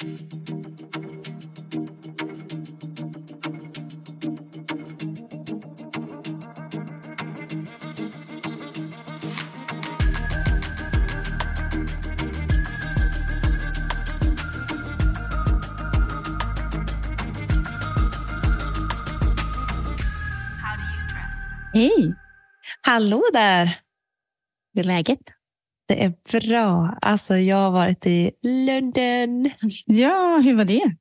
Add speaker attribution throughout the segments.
Speaker 1: Hej!
Speaker 2: Hallå där!
Speaker 1: Hur är läget?
Speaker 2: Det är bra. Alltså, jag har varit i London.
Speaker 1: Ja, hur var det?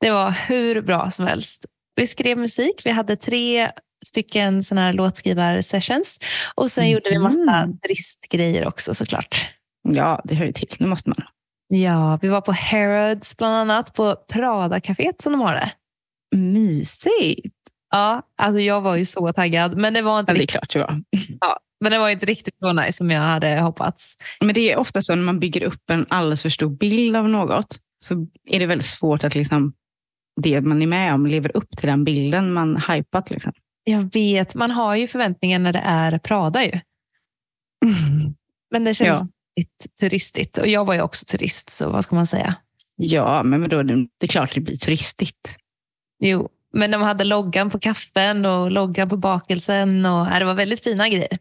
Speaker 2: Det var hur bra som helst. Vi skrev musik. Vi hade tre stycken såna här låtskrivarsessions. Och sen
Speaker 1: Mm.
Speaker 2: gjorde vi massa turistgrejer också såklart.
Speaker 1: Ja, det hör ju till. Det måste man.
Speaker 2: Ja, vi var på Harrods bland annat, på Prada-caféet som de har där.
Speaker 1: Mysigt!
Speaker 2: Ja, alltså jag var ju så taggad, men det var inte,
Speaker 1: Ja, det är
Speaker 2: riktigt,
Speaker 1: klart det var.
Speaker 2: men det var inte riktigt så nice som jag hade hoppats.
Speaker 1: Men det är ofta så när man bygger upp en alldeles för stor bild av något så är det väldigt svårt att liksom, det man är med om lever upp till den bilden man hypat. Liksom.
Speaker 2: Jag vet, man har ju förväntningar när det är Prada ju. Men det känns
Speaker 1: Ja.
Speaker 2: lite turistigt. Och jag var ju också turist, så vad ska man säga?
Speaker 1: Ja, men det det är klart det blir turistigt.
Speaker 2: Jo, men de hade loggan på kaffen och loggan på bakelsen. Och, äh, det var väldigt fina grejer.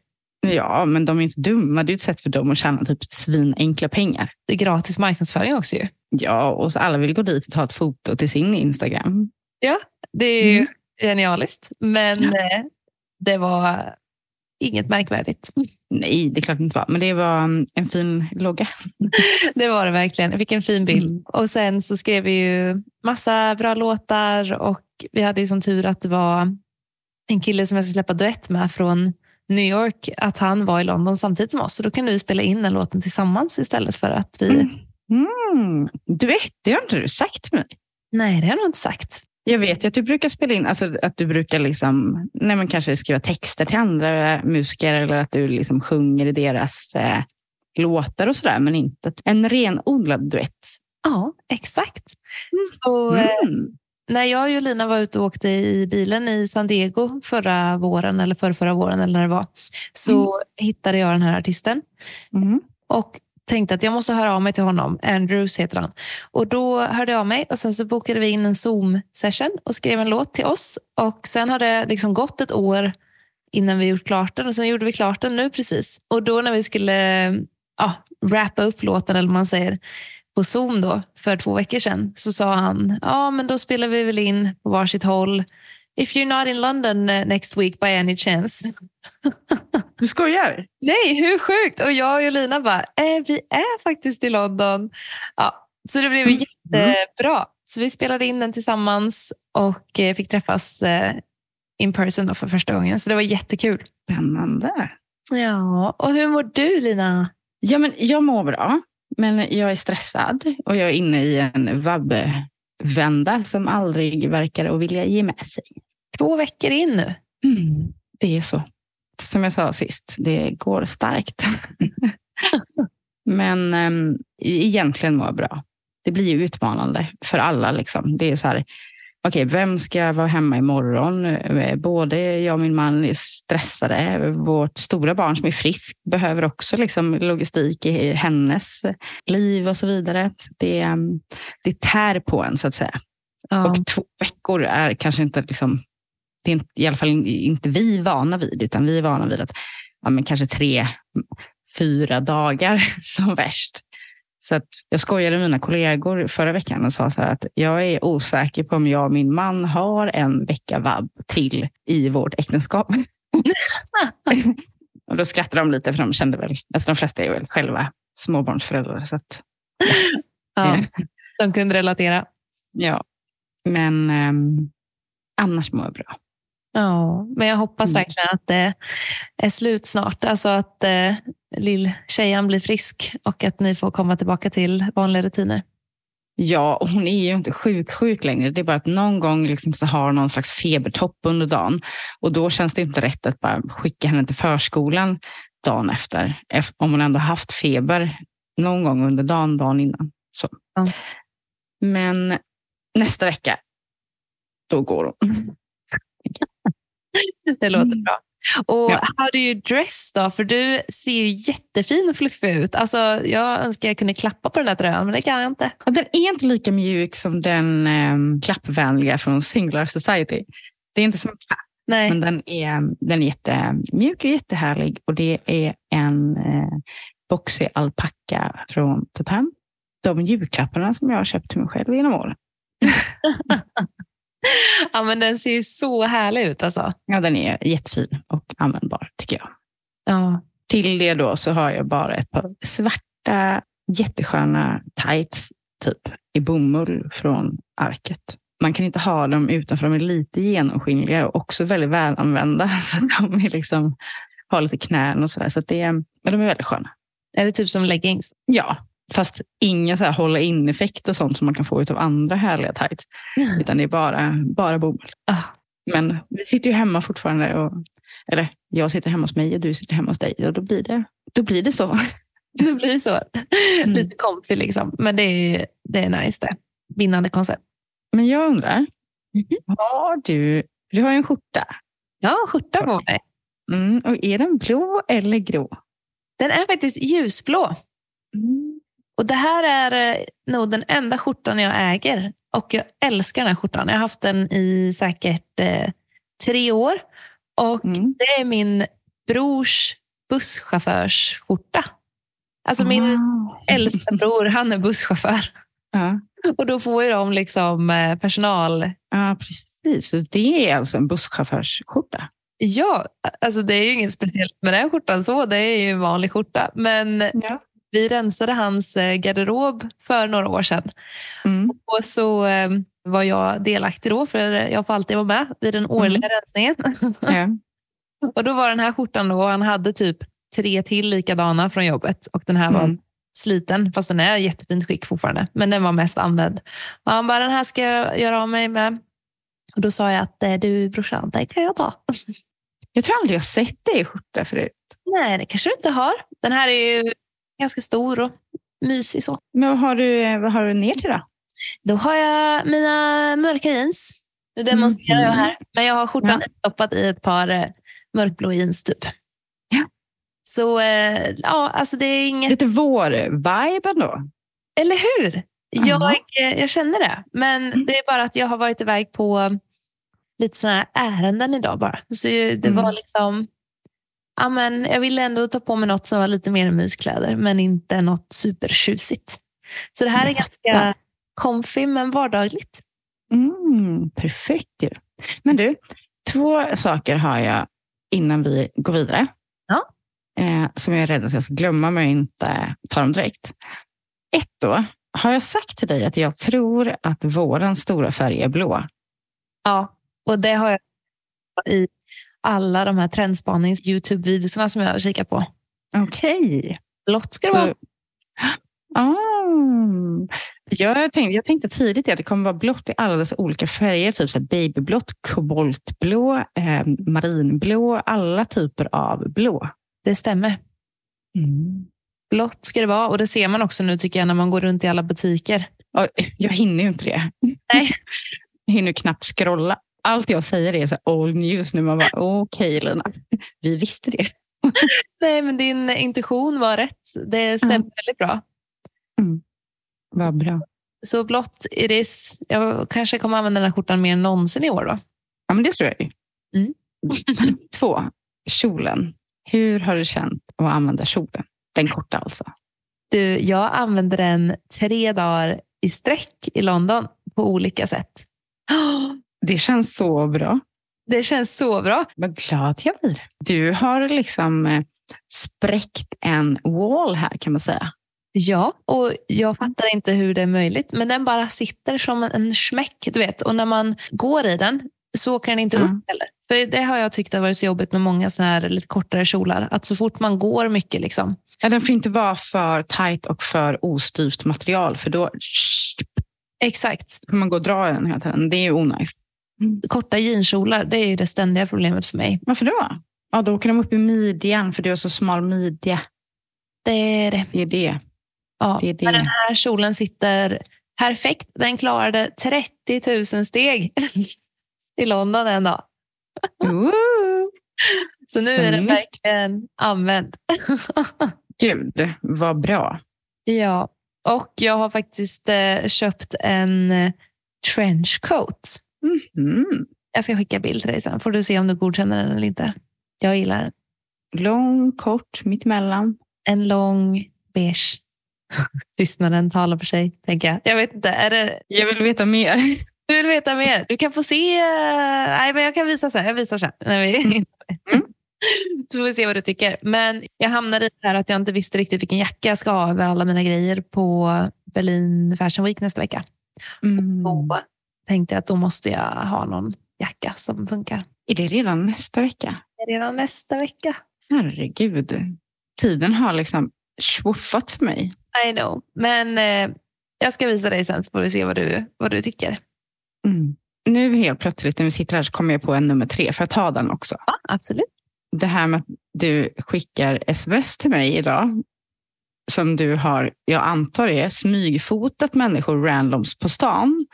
Speaker 1: Ja, men de är inte dumma. Det är ett sätt för dem att tjäna typ svinenkla pengar.
Speaker 2: Det är gratis marknadsföring också ju.
Speaker 1: Ja, och så alla vill gå dit och ta ett foto till sin Instagram.
Speaker 2: Det är ju
Speaker 1: Mm.
Speaker 2: genialiskt. Men
Speaker 1: Ja.
Speaker 2: eh, det var inget märkvärdigt.
Speaker 1: Nej, det är klart det inte var. Men det var mm, en fin logga.
Speaker 2: Det var det verkligen. Jag fick en fin bild.
Speaker 1: Mm.
Speaker 2: Och sen så skrev vi ju massa bra låtar och vi hade ju sån tur att det var en kille som jag ska släppa duett med från New York, att han var i London samtidigt som oss. Så då kunde vi spela in den låten tillsammans istället för att vi...
Speaker 1: Mm. Mm. Duett, det har inte du sagt till mig.
Speaker 2: Nej, det har jag nog inte sagt.
Speaker 1: Jag vet ju att du brukar spela in, alltså att du brukar liksom, nej men kanske skriva texter till andra musiker eller att du liksom sjunger i deras eh, låtar och sådär, men inte en renodlad duett.
Speaker 2: Ja, exakt. Så, eh,
Speaker 1: Mm.
Speaker 2: när jag och Jolina var ute och åkte i bilen i San Diego förra våren, eller förra, förra våren, eller när det var, så hittade jag den här artisten.
Speaker 1: Mm.
Speaker 2: och tänkte att jag måste höra av mig till honom. Andrews heter han. Och Då hörde jag av mig och sen så bokade vi in en Zoom-session och skrev en låt till oss. Och Sen har det liksom gått ett år innan vi gjort klart den och sen gjorde vi klart den nu precis. Och då när vi skulle ja, wrappa upp låten, eller vad man säger, på Zoom då, för två veckor sedan, så sa han ja men då spelar vi väl in på varsitt håll. If you're not in London eh, next week by any chance.
Speaker 1: Du skojar?
Speaker 2: Nej, hur sjukt? Och jag och Jolina bara, eh, vi är faktiskt i London. Ja, så det blev
Speaker 1: Mm.
Speaker 2: jättebra. Så vi spelade in den tillsammans och eh, fick träffas eh, in person för första gången. Så det var jättekul.
Speaker 1: Spännande.
Speaker 2: Ja, och hur mår du Lina?
Speaker 1: Ja, men jag mår bra, men jag är stressad och jag är inne i en vabbvända som aldrig verkar att vilja ge med sig.
Speaker 2: Två veckor in nu.
Speaker 1: Mm, det är så. Som jag sa sist, det går starkt. Men äm, egentligen mår jag bra. Det blir ju utmanande för alla. Liksom. Det är så här, okej, vem ska vara hemma imorgon? Eh, Både jag och min man är stressade. Vårt stora barn som är frisk behöver också liksom, logistik i hennes liv och så vidare. Så det, äm, det tär på en så att säga.
Speaker 2: Ja.
Speaker 1: Och två veckor är kanske inte liksom, det är i alla fall inte vi vana vid, utan vi är vana vid att ja, men kanske tre, fyra dagar som värst. Så att jag skojade med mina kollegor förra veckan och sa så att jag är osäker på om jag och min man har en vecka vab till i vårt äktenskap. och då skrattade de lite för de kände väl, alltså de flesta är väl själva småbarnsföräldrar. Så att,
Speaker 2: Ja, de kunde relatera.
Speaker 1: ja. Men ehm, annars mår jag bra.
Speaker 2: Ja, men jag hoppas
Speaker 1: Mm.
Speaker 2: verkligen att det är slut snart. Alltså att eh, lill-tjejen blir frisk och att ni får komma tillbaka till vanliga rutiner.
Speaker 1: Ja, och hon är ju inte sjuk-sjuk längre. Det är bara att någon gång liksom så har hon någon slags febertopp under dagen. Och då känns det inte rätt att bara skicka henne till förskolan dagen efter. ef- Om hon ändå haft feber någon gång under dagen, dagen innan. Så.
Speaker 2: Ja.
Speaker 1: Men nästa vecka, då går hon.
Speaker 2: Det låter
Speaker 1: Mm.
Speaker 2: bra. Och
Speaker 1: Ja.
Speaker 2: how do you dress då? För du ser ju jättefin och fluffig ut. Alltså, jag önskar jag kunde klappa på den där tröjan, men det kan jag inte.
Speaker 1: Ja, Den är inte lika mjuk som den eh, klappvänliga från Singular Society. Det är inte som en klapp,
Speaker 2: Nej.
Speaker 1: men den är, den är jättemjuk och jättehärlig. Och det är en eh, boxig alpacka från Tupan. De julklapparna som jag har köpt till mig själv genom åren.
Speaker 2: Ja, men den ser ju så härlig ut. Alltså.
Speaker 1: Ja, den är jättefin och användbar tycker jag.
Speaker 2: Ja.
Speaker 1: Till det då så har jag bara ett par svarta jättesköna tights typ i bomull från arket. Man kan inte ha dem utanför, de är lite genomskinliga och också väldigt välanvända. Så de är liksom, har lite knän och sådär. Så att det är, men de är väldigt sköna.
Speaker 2: Är det typ som leggings?
Speaker 1: Ja, fast ingen så här hålla in-effekt och sånt som man kan få av andra härliga tights. Utan det är bara, bara bomull.
Speaker 2: Ah.
Speaker 1: Men vi sitter ju hemma fortfarande. Och, eller jag sitter hemma hos mig och du sitter hemma hos dig. Och då blir det, då blir det så.
Speaker 2: Det blir så.
Speaker 1: Mm.
Speaker 2: Lite comfy liksom. Men det är, det är nice det. Vinnande koncept.
Speaker 1: Men jag undrar,
Speaker 2: Mhm.
Speaker 1: har du, du har ju en skjorta.
Speaker 2: Ja, skjorta på mig.
Speaker 1: Mm, och är den blå eller grå?
Speaker 2: Den är faktiskt ljusblå. Och Det här är eh, nog den enda skjortan jag äger. Och jag älskar den här skjortan. Jag har haft den i säkert eh, tre år. Och
Speaker 1: Mm.
Speaker 2: Det är min brors busschaufförsskjorta. Alltså min äldsta bror, han är busschaufför.
Speaker 1: Ja.
Speaker 2: Och då får ju de liksom eh, personal...
Speaker 1: ja, precis. Det är alltså en busschaufförsskjorta.
Speaker 2: Ja, alltså det är ju inget speciellt med den här skjortan så. Det är ju en vanlig skjorta. Men
Speaker 1: Ja.
Speaker 2: Vi rensade hans eh, garderob för några år sedan.
Speaker 1: Mm.
Speaker 2: Och så eh, var jag delaktig då, för jag får alltid vara med vid den årliga rensningen.
Speaker 1: Ja.
Speaker 2: Och då var den här skjortan då, och han hade typ tre till likadana från jobbet. Och den här var
Speaker 1: Mm.
Speaker 2: sliten, fast den är i jättefint skick fortfarande. Men den var mest använd. Och han bara, den här ska jag göra av mig med. Och då sa jag att eh, du brorsan, den kan jag ta.
Speaker 1: Jag tror aldrig jag sett dig i skjorta förut.
Speaker 2: Nej, det kanske du inte har. Den här är ju ganska stor och mysig så.
Speaker 1: Men vad har du, vad har du ner till då?
Speaker 2: Då har jag mina mörka jeans. Nu demonstrerar jag
Speaker 1: Mhm.
Speaker 2: här. Men jag har skjortan
Speaker 1: Ja.
Speaker 2: uppstoppad i ett par eh, mörkblå jeans typ.
Speaker 1: Ja.
Speaker 2: Så eh, ja, alltså det är inget...
Speaker 1: Lite vår-vibe ändå.
Speaker 2: Eller hur? Jag,
Speaker 1: Ja.
Speaker 2: eh, jag känner det. Men
Speaker 1: Mm.
Speaker 2: det är bara att jag har varit iväg på lite såna här ärenden idag bara. Så det
Speaker 1: Mm.
Speaker 2: var liksom... Ja, men jag ville ändå ta på mig något som var lite mer myskläder, men inte något supertjusigt. Så det här är
Speaker 1: Jag
Speaker 2: ganska comfy, men vardagligt.
Speaker 1: Mm, perfekt ju. Men du, två saker har jag innan vi går vidare.
Speaker 2: Ja.
Speaker 1: Eh, som jag är rädd att jag ska glömma om jag inte tar dem direkt. Ett då, har jag sagt till dig att jag tror att vårens stora färg är blå?
Speaker 2: Ja, och det har jag i alla de här trendspanings Youtube-videorna som jag har kikat på.
Speaker 1: Okej.
Speaker 2: Blått ska det vara.
Speaker 1: Ah. Jag, tänkte, jag tänkte tidigt att det kommer vara blått i alla dessa olika färger. Typ så babyblått, koboltblå, eh, marinblå, alla typer av blå.
Speaker 2: Det stämmer. Blått ska det vara och det ser man också nu tycker jag när man går runt i alla butiker.
Speaker 1: Ja, Jag hinner ju inte det.
Speaker 2: Nej.
Speaker 1: Jag hinner knappt scrolla. Allt jag säger är så old news nu. Man bara, okej Lina, vi visste det.
Speaker 2: Nej, men din intuition var rätt. Det stämmer väldigt bra.
Speaker 1: Vad bra.
Speaker 2: Så blått it is. Jag kanske kommer använda den här skjortan mer än någonsin i år. Då.
Speaker 1: Ja, men det tror jag ju.
Speaker 2: Mm.
Speaker 1: Två, kjolen. Hur har du känt att använda kjolen? Den korta alltså.
Speaker 2: Du, jag använde den tre dagar i sträck i London på olika sätt.
Speaker 1: Det känns så bra.
Speaker 2: Det känns så bra.
Speaker 1: Vad glad jag blir. Du har liksom eh, spräckt en wall här kan man säga.
Speaker 2: Ja, och jag fattar inte hur det är möjligt. Men den bara sitter som en smäck. Du vet. Och när man går i den så kan den inte
Speaker 1: Ja.
Speaker 2: upp heller. För Det har jag tyckt har varit så jobbigt med många såna här lite kortare kjolar. Att så fort man går mycket, liksom,
Speaker 1: Ja, den får inte vara för tight och för ostyvt material för då
Speaker 2: exakt.
Speaker 1: får man gå och dra i den hela tiden. Det är ju onajs.
Speaker 2: Korta jeanskjolar, det är ju det ständiga problemet för mig.
Speaker 1: Varför då? Ja, då åker de upp i midjan för du har så smal midja.
Speaker 2: Det är det.
Speaker 1: Det är det.
Speaker 2: Ja.
Speaker 1: det, är
Speaker 2: Men den
Speaker 1: det.
Speaker 2: här kjolen sitter perfekt. Den klarade 30 000 steg i London en dag. Så nu är den verkligen använd.
Speaker 1: Gud, vad bra.
Speaker 2: ja, och jag har faktiskt eh, köpt en eh, trenchcoat.
Speaker 1: Mhm.
Speaker 2: Jag ska skicka bild till dig sen. Får du se om du godkänner den eller inte. Jag gillar den.
Speaker 1: Lång, kort, mittemellan.
Speaker 2: En lång beige. Tystnaden talar för sig, tänker jag. Jag vet inte. Är det...
Speaker 1: Jag vill veta mer.
Speaker 2: Du vill veta mer? Du kan få se. Nej, men jag kan visa sen. Jag visar sen. När vi...
Speaker 1: Mm.
Speaker 2: Så får vi se vad du tycker. Men jag hamnade i det här att jag inte visste riktigt vilken jacka jag ska ha över alla mina grejer på Berlin Fashion Week nästa vecka.
Speaker 1: Mm.
Speaker 2: Då tänkte jag att då måste jag ha någon jacka som funkar.
Speaker 1: Är det redan nästa vecka?
Speaker 2: Det är Redan nästa vecka.
Speaker 1: Herregud. Tiden har liksom swoffat för mig.
Speaker 2: I know. Men eh, jag ska visa dig sen så får vi se vad du, vad du tycker.
Speaker 1: Mm. Nu helt plötsligt när vi sitter här så kommer jag på en nummer tre. Får jag ta den också?
Speaker 2: Ja, absolut.
Speaker 1: Det här med att du skickar sms till mig idag. Som du har, jag antar är smygfotat människor randoms på stan.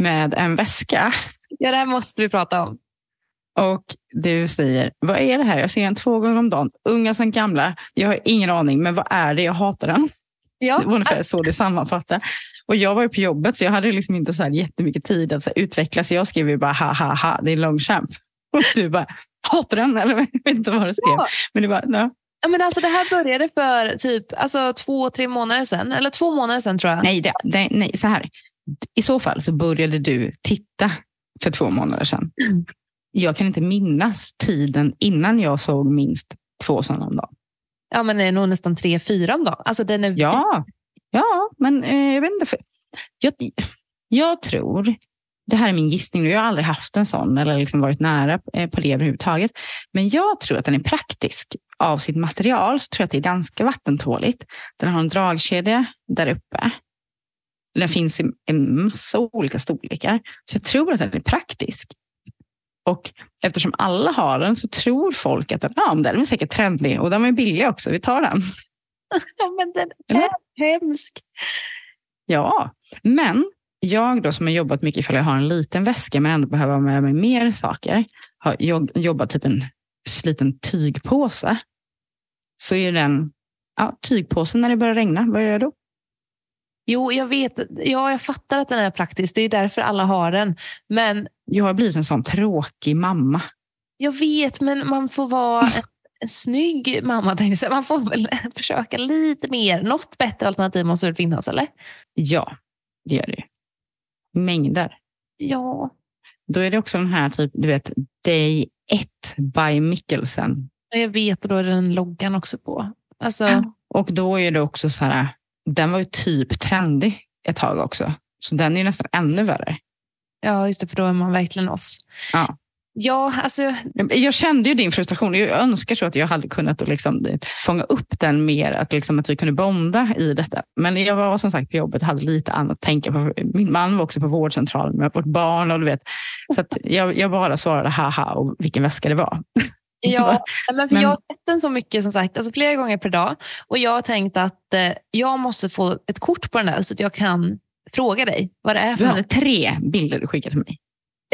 Speaker 1: Med en väska.
Speaker 2: Ja, det här måste vi prata om.
Speaker 1: Och du säger, vad är det här? Jag ser den två gånger om dagen. Unga som gamla. Jag har ingen aning, men vad är det? Jag hatar den.
Speaker 2: Ja,
Speaker 1: Det var ungefär
Speaker 2: alltså,
Speaker 1: så du sammanfattade. Och jag var ju på jobbet så jag hade liksom inte så här jättemycket tid att så här utveckla. Så jag skrev ju bara ha ha ha, det är en långchamp. Och du bara, hatar den? Eller jag vet inte vad du skrev.
Speaker 2: Ja.
Speaker 1: Men det var, ja.
Speaker 2: ja, men alltså, det här började för typ alltså, två, tre månader sedan. Eller två månader sedan tror jag.
Speaker 1: nej, det, det, nej, så här. I så fall så började du titta för två månader sedan.
Speaker 2: Mm.
Speaker 1: Jag kan inte minnas tiden innan jag såg minst två sådana om dagen.
Speaker 2: Ja, men det är nog nästan tre, fyra om dagen. Alltså, den är
Speaker 1: Ja, ja men eh, jag vet inte. För, jag, jag tror, det här är min gissning, nu, jag har aldrig haft en sån eller liksom varit nära eh, på det överhuvudtaget. Men jag tror att den är praktisk. Av sitt material så tror jag att det är ganska vattentåligt. Den har en dragkedja där uppe. Den finns i en massa olika storlekar. Så jag tror att den är praktisk. Och eftersom alla har den så tror folk att den, ja, den är säkert trendig och den är billig också. Vi tar den.
Speaker 2: Ja, men den är hemsk.
Speaker 1: Ja, men jag då som har jobbat mycket ifall jag har en liten väska men ändå behöver ha med mig mer saker. Har jobbat typ en sliten tygpåse. Så är den ja, tygpåsen när det börjar regna. Vad gör jag då?
Speaker 2: Jo, jag vet. Ja, jag fattar att den är praktisk. Det är därför alla har den. Men
Speaker 1: Jag har blivit en sån tråkig mamma.
Speaker 2: jag vet, men man får vara en, snygg mamma. Man får väl försöka lite mer. Något bättre alternativ måste väl finnas, eller?
Speaker 1: Ja, det gör det ju. Mängder.
Speaker 2: Ja.
Speaker 1: Då är det också den här typ, du vet, Day 1 by Mikkelsen.
Speaker 2: Jag vet, och då är den loggan också på. Alltså,
Speaker 1: Och då är det också så här, den var ju typ trendig ett tag också. Så den är ju nästan ännu värre.
Speaker 2: ja, just det, för då är man verkligen off.
Speaker 1: Ja.
Speaker 2: Ja, alltså,
Speaker 1: Jag- kände ju din frustration. Jag önskar så att jag hade kunnat liksom fånga upp den mer, att, liksom att vi kunde bonda i detta. Men jag var som sagt på jobbet och hade lite annat att tänka på. Min man var också på vårdcentralen med vårt barn. Och du vet. Så jag, jag bara svarade haha och vilken väska det var.
Speaker 2: Ja, men för
Speaker 1: Men-
Speaker 2: jag har sett den så mycket som sagt, alltså flera gånger per dag. Och jag har tänkt att eh, jag måste få ett kort på den där så att jag kan fråga dig vad det är
Speaker 1: Du
Speaker 2: för
Speaker 1: hade
Speaker 2: något.
Speaker 1: tre bilder du skickade till mig.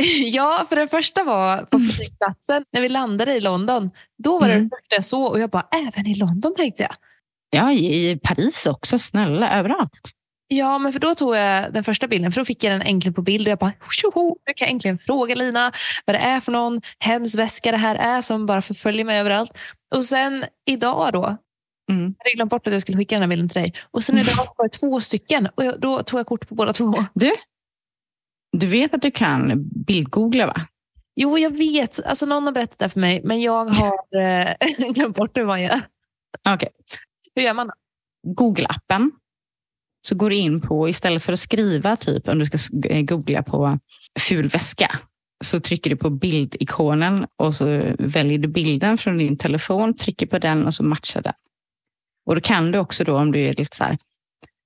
Speaker 2: Ja, för den första var på
Speaker 1: Mm.
Speaker 2: flygplatsen när vi landade i London. Då var det
Speaker 1: Mm.
Speaker 2: det första jag såg och jag bara, även i London tänkte jag.
Speaker 1: Ja, i Paris också. Snälla, överallt.
Speaker 2: Ja, men för då tog jag den första bilden, för då fick jag den äntligen på bild och jag bara, tjoho, nu kan jag äntligen fråga Lina vad det är för någon hemsk väska det här är som bara förföljer mig överallt. Och sen idag då,
Speaker 1: Mm.
Speaker 2: jag hade glömt bort att jag skulle skicka den här bilden till dig. Och sen idag var det två stycken och jag, då tog jag kort på båda två.
Speaker 1: Du, du vet att du kan bildgoogla va?
Speaker 2: Jo, jag vet. Alltså, någon har berättat det för mig, men jag har eh, glömt bort hur man gör.
Speaker 1: Okej.
Speaker 2: Hur gör man?
Speaker 1: Google-appen. Så går du in på, istället för att skriva, typ om du ska eh, googla på ful väska, så trycker du på bildikonen och så väljer du bilden från din telefon, trycker på den och så matchar den. Och då kan du också då om du är lite så här,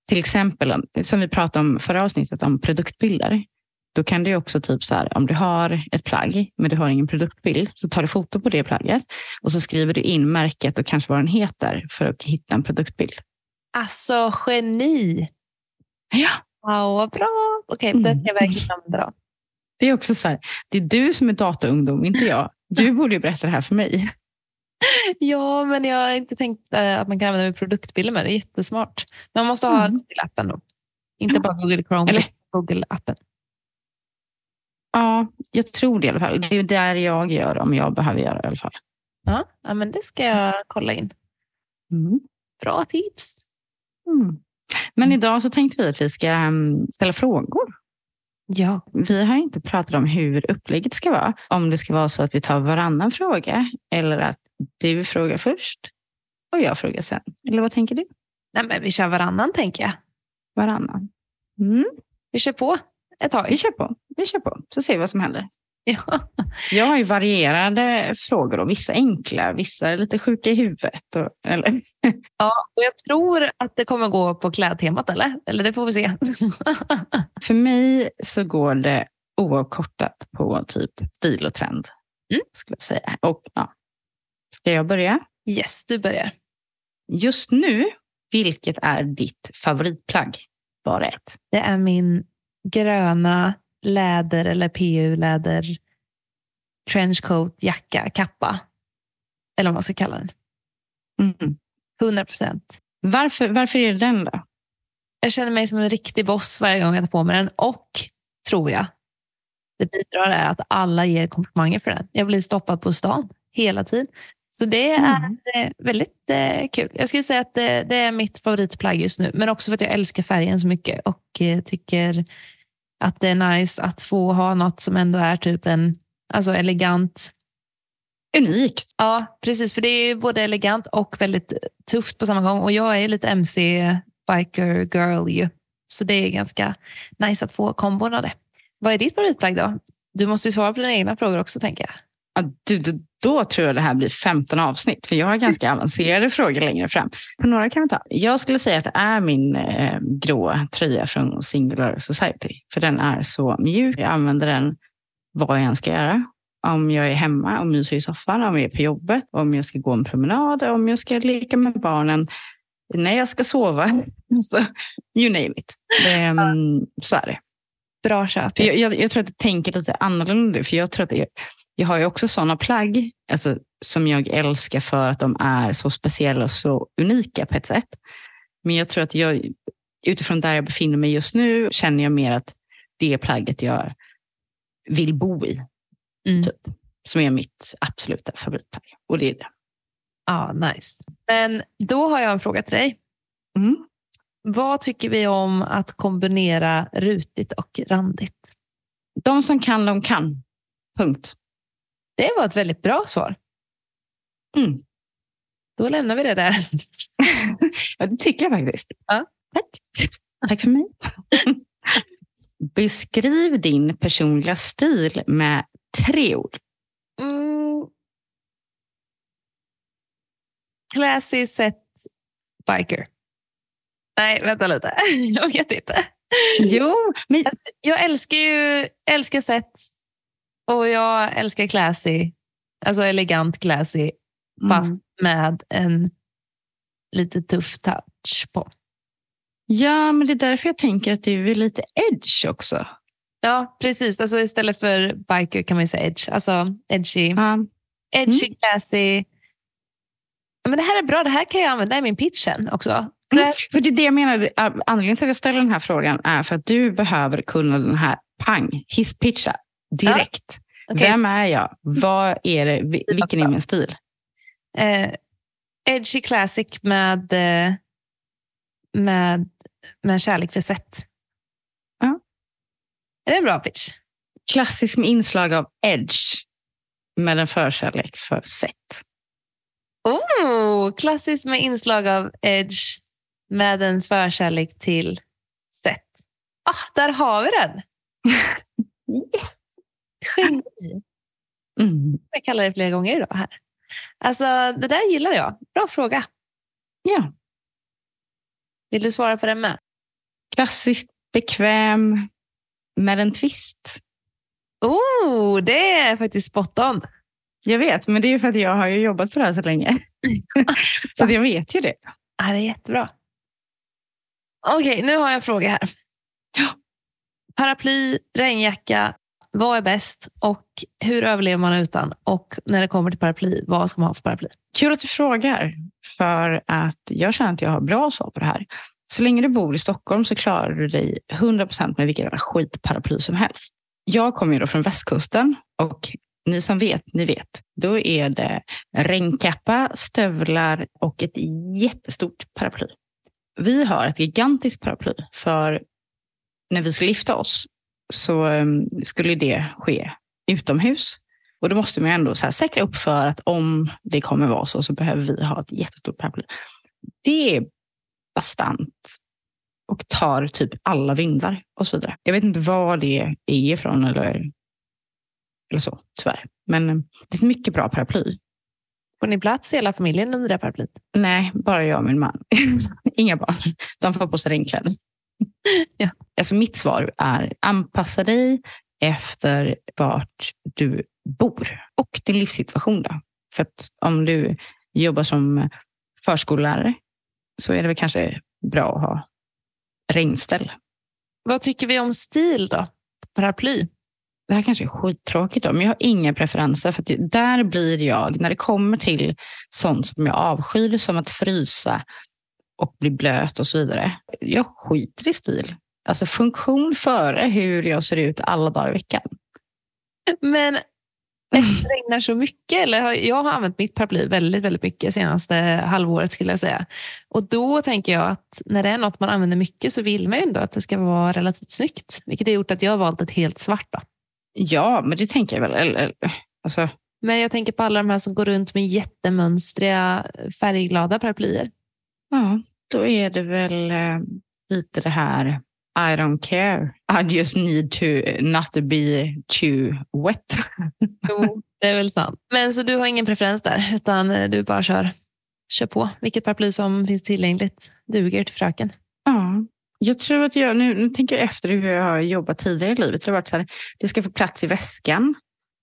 Speaker 1: till exempel som vi pratade om förra avsnittet om produktbilder. Då kan du också typ så här, om du har ett plagg men du har ingen produktbild så tar du foto på det plagget och så skriver du in märket och kanske vad den heter för att hitta en produktbild.
Speaker 2: Alltså, geni!
Speaker 1: Ja,
Speaker 2: Wow, vad bra! Okej,
Speaker 1: Mm.
Speaker 2: det ska jag verkligen använda då.
Speaker 1: Det är också så här, det är du som är dataungdom, inte jag. Du borde ju berätta det här för mig.
Speaker 2: Ja, men jag har inte tänkt eh, att man kan använda med produktbilder med det. är jättesmart. Men man måste ha
Speaker 1: Mm.
Speaker 2: Google-appen då. Inte
Speaker 1: Ja.
Speaker 2: bara Google Chrome,
Speaker 1: Eller-
Speaker 2: Google-appen.
Speaker 1: Ja, jag tror det i alla fall. Det är där jag gör om jag behöver göra det i alla fall.
Speaker 2: Ja, ja, men det ska jag kolla in.
Speaker 1: Mm.
Speaker 2: Bra tips.
Speaker 1: Mm. Men idag så tänkte vi att vi ska mm, ställa frågor.
Speaker 2: Ja.
Speaker 1: Vi har inte pratat om hur upplägget ska vara. Om det ska vara så att vi tar varannan fråga eller att du frågar först och jag frågar sen. Eller vad tänker du?
Speaker 2: Nej, men vi kör varannan, tänker jag.
Speaker 1: Varannan. Mm.
Speaker 2: Vi kör på ett tag.
Speaker 1: Vi kör på. Vi kör på, så ser vi vad som händer.
Speaker 2: Ja.
Speaker 1: Jag har ju varierade frågor och vissa enkla, vissa är lite sjuka i huvudet. Och, eller,
Speaker 2: ja, och jag tror att det kommer gå på klädtemat, eller? Eller det får vi se.
Speaker 1: för mig så går det oavkortat på typ stil och trend.
Speaker 2: Mm.
Speaker 1: Skulle jag säga. Och, ja. Ska jag börja?
Speaker 2: yes, du börjar.
Speaker 1: Just nu, vilket är ditt favoritplagg? Bara ett.
Speaker 2: Det är min gröna läder eller PU-läder trenchcoat, jacka, kappa. Eller vad man ska kalla den.
Speaker 1: Mm.
Speaker 2: 100 procent.
Speaker 1: Varför, varför är det den då?
Speaker 2: Jag känner mig som en riktig boss varje gång jag tar på mig den. Och, tror jag, det bidrar är att alla ger komplimanger för den. Jag blir stoppad på stan hela tiden. Så det är
Speaker 1: Mm.
Speaker 2: eh, väldigt eh, kul. Jag skulle säga att det, det är mitt favoritplagg just nu. Men också för att jag älskar färgen så mycket och eh, tycker att det är nice att få ha något som ändå är typ en alltså elegant.
Speaker 1: Unikt.
Speaker 2: Ja, precis. För det är ju både elegant och väldigt tufft på samma gång. Och jag är lite MC biker girl ju. Så det är ganska nice att få kombon av det. Vad är ditt favoritplagg då? Du måste ju svara på dina egna frågor också tänker jag.
Speaker 1: Du, då tror jag det här blir 15 avsnitt, för jag har ganska avancerade frågor längre fram. På några kan vi ta. Jag skulle säga att det är min eh, grå tröja från Singular Society, för den är så mjuk. Jag använder den vad jag än ska göra. Om jag är hemma och myser i soffan, om jag är på jobbet, om jag ska gå en promenad, om jag ska leka med barnen, när jag ska sova. Så, you name it. Mm, så är det.
Speaker 2: Bra köp.
Speaker 1: För jag, jag, jag tror att jag tänker lite annorlunda. För jag tror att jag, jag har ju också sådana plagg alltså, som jag älskar för att de är så speciella och så unika på ett sätt. Men jag tror att jag, utifrån där jag befinner mig just nu, känner jag mer att det plagget jag vill bo i.
Speaker 2: Mm.
Speaker 1: Typ, som är mitt absoluta favoritplagg. Och det är det.
Speaker 2: Ja, nice. Men då har jag en fråga till dig.
Speaker 1: Mm.
Speaker 2: Vad tycker vi om att kombinera rutigt och randigt?
Speaker 1: De som kan, de kan. Punkt.
Speaker 2: Det var ett väldigt bra svar.
Speaker 1: Mm.
Speaker 2: Då lämnar vi det där.
Speaker 1: ja, det tycker jag faktiskt.
Speaker 2: Ja.
Speaker 1: Tack. Tack för mig. Beskriv din personliga stil med tre ord.
Speaker 2: Mm. Classy set biker. Nej, vänta lite. Jag vet inte.
Speaker 1: Jo, men
Speaker 2: Jag älskar ju älskar set och jag älskar classy. Alltså elegant classy. Fast
Speaker 1: Mm.
Speaker 2: med en lite tuff touch på.
Speaker 1: Ja, men det är därför jag tänker att du är lite edge också.
Speaker 2: Ja, precis. Alltså istället för biker kan man ju säga edge. Alltså edgy.
Speaker 1: Ja.
Speaker 2: Edgy, classy. Men det här är bra. Det här kan jag använda i min pitch sen också.
Speaker 1: Mm. För det är det jag menar. Anledningen till att jag ställer den här frågan är för att du behöver kunna den här pang, hisspitcha direkt.
Speaker 2: Okej,
Speaker 1: Vem är jag? Vad är det? Vi- Vilken är min stil?
Speaker 2: eh, edgy classic med, eh, med, med kärlek för set.
Speaker 1: Ja.
Speaker 2: Är det en bra pitch?
Speaker 1: Klassisk med inslag av edge med en förkärlek för set.
Speaker 2: Oh, klassiskt med inslag av edge med en förkärlek till set. Ah, där har vi den! Geni.
Speaker 1: Mm.
Speaker 2: Jag kallar det flera gånger idag här. Alltså, det där gillar jag. Bra fråga.
Speaker 1: Ja,
Speaker 2: Vill du svara på den med?
Speaker 1: klassiskt bekväm med en twist.
Speaker 2: Oh, det är faktiskt spot on.
Speaker 1: Jag vet, men det är ju för att jag har ju jobbat på det här så länge. så jag vet ju det.
Speaker 2: Ja, det är jättebra. Okej, nu har jag en fråga här. Paraply, regnjacka, vad är bäst och hur överlever man utan? Och när det kommer till paraply, vad ska man ha för paraply?
Speaker 1: Kul att du frågar, för att jag känner att jag har bra svar på det här. Så länge du bor i Stockholm så klarar du dig 100% med vilken skitparaply som helst. Jag kommer ju då från västkusten och ni som vet, ni vet. Då är det regnkappa, stövlar och ett jättestort paraply. Vi har ett gigantiskt paraply för när vi ska lyfta oss så um, skulle det ske utomhus. Och då måste man ändå så här säkra upp för att om det kommer vara så, så behöver vi ha ett jättestort paraply. Det är bastant och tar typ alla vindar och så vidare. Jag vet inte var det är ifrån eller, eller så, tyvärr. Men um, det är ett mycket bra paraply.
Speaker 2: Får ni plats i hela familjen under det paraplyt?
Speaker 1: Nej, bara jag och min man. Inga barn. De får på sig regnkläder.
Speaker 2: Ja.
Speaker 1: Alltså mitt svar är anpassa dig efter vart du bor och din livssituation. Då. För att om du jobbar som förskollärare så är det väl kanske bra att ha regnställ.
Speaker 2: Vad tycker vi om stil då? Paraply?
Speaker 1: Det här kanske är skittråkigt, då, men jag har inga preferenser. För där blir jag, när det kommer till sånt som jag avskyr, som att frysa och bli blöt och så vidare. Jag skiter i stil. Alltså funktion före hur jag ser ut alla dagar i veckan.
Speaker 2: Men eftersom det regnar så mycket, eller jag har använt mitt paraply väldigt, väldigt mycket senaste halvåret skulle jag säga. Och då tänker jag att när det är något man använder mycket så vill man ju ändå att det ska vara relativt snyggt. Vilket har gjort att jag har valt ett helt svart. Då.
Speaker 1: Ja, men det tänker jag väl. Eller, alltså.
Speaker 2: Men jag tänker på alla de här som går runt med jättemönstriga färgglada paraplyer.
Speaker 1: Ja, då är det väl eh, lite det här I don't care. I just need to not be too wet.
Speaker 2: jo, det är väl sant. Men så du har ingen preferens där, utan du bara kör, kör på. Vilket paraply som finns tillgängligt duger till fröken.
Speaker 1: Ja, jag tror att jag, nu, nu tänker jag efter hur jag har jobbat tidigare i livet. Det har varit så här, det ska få plats i väskan.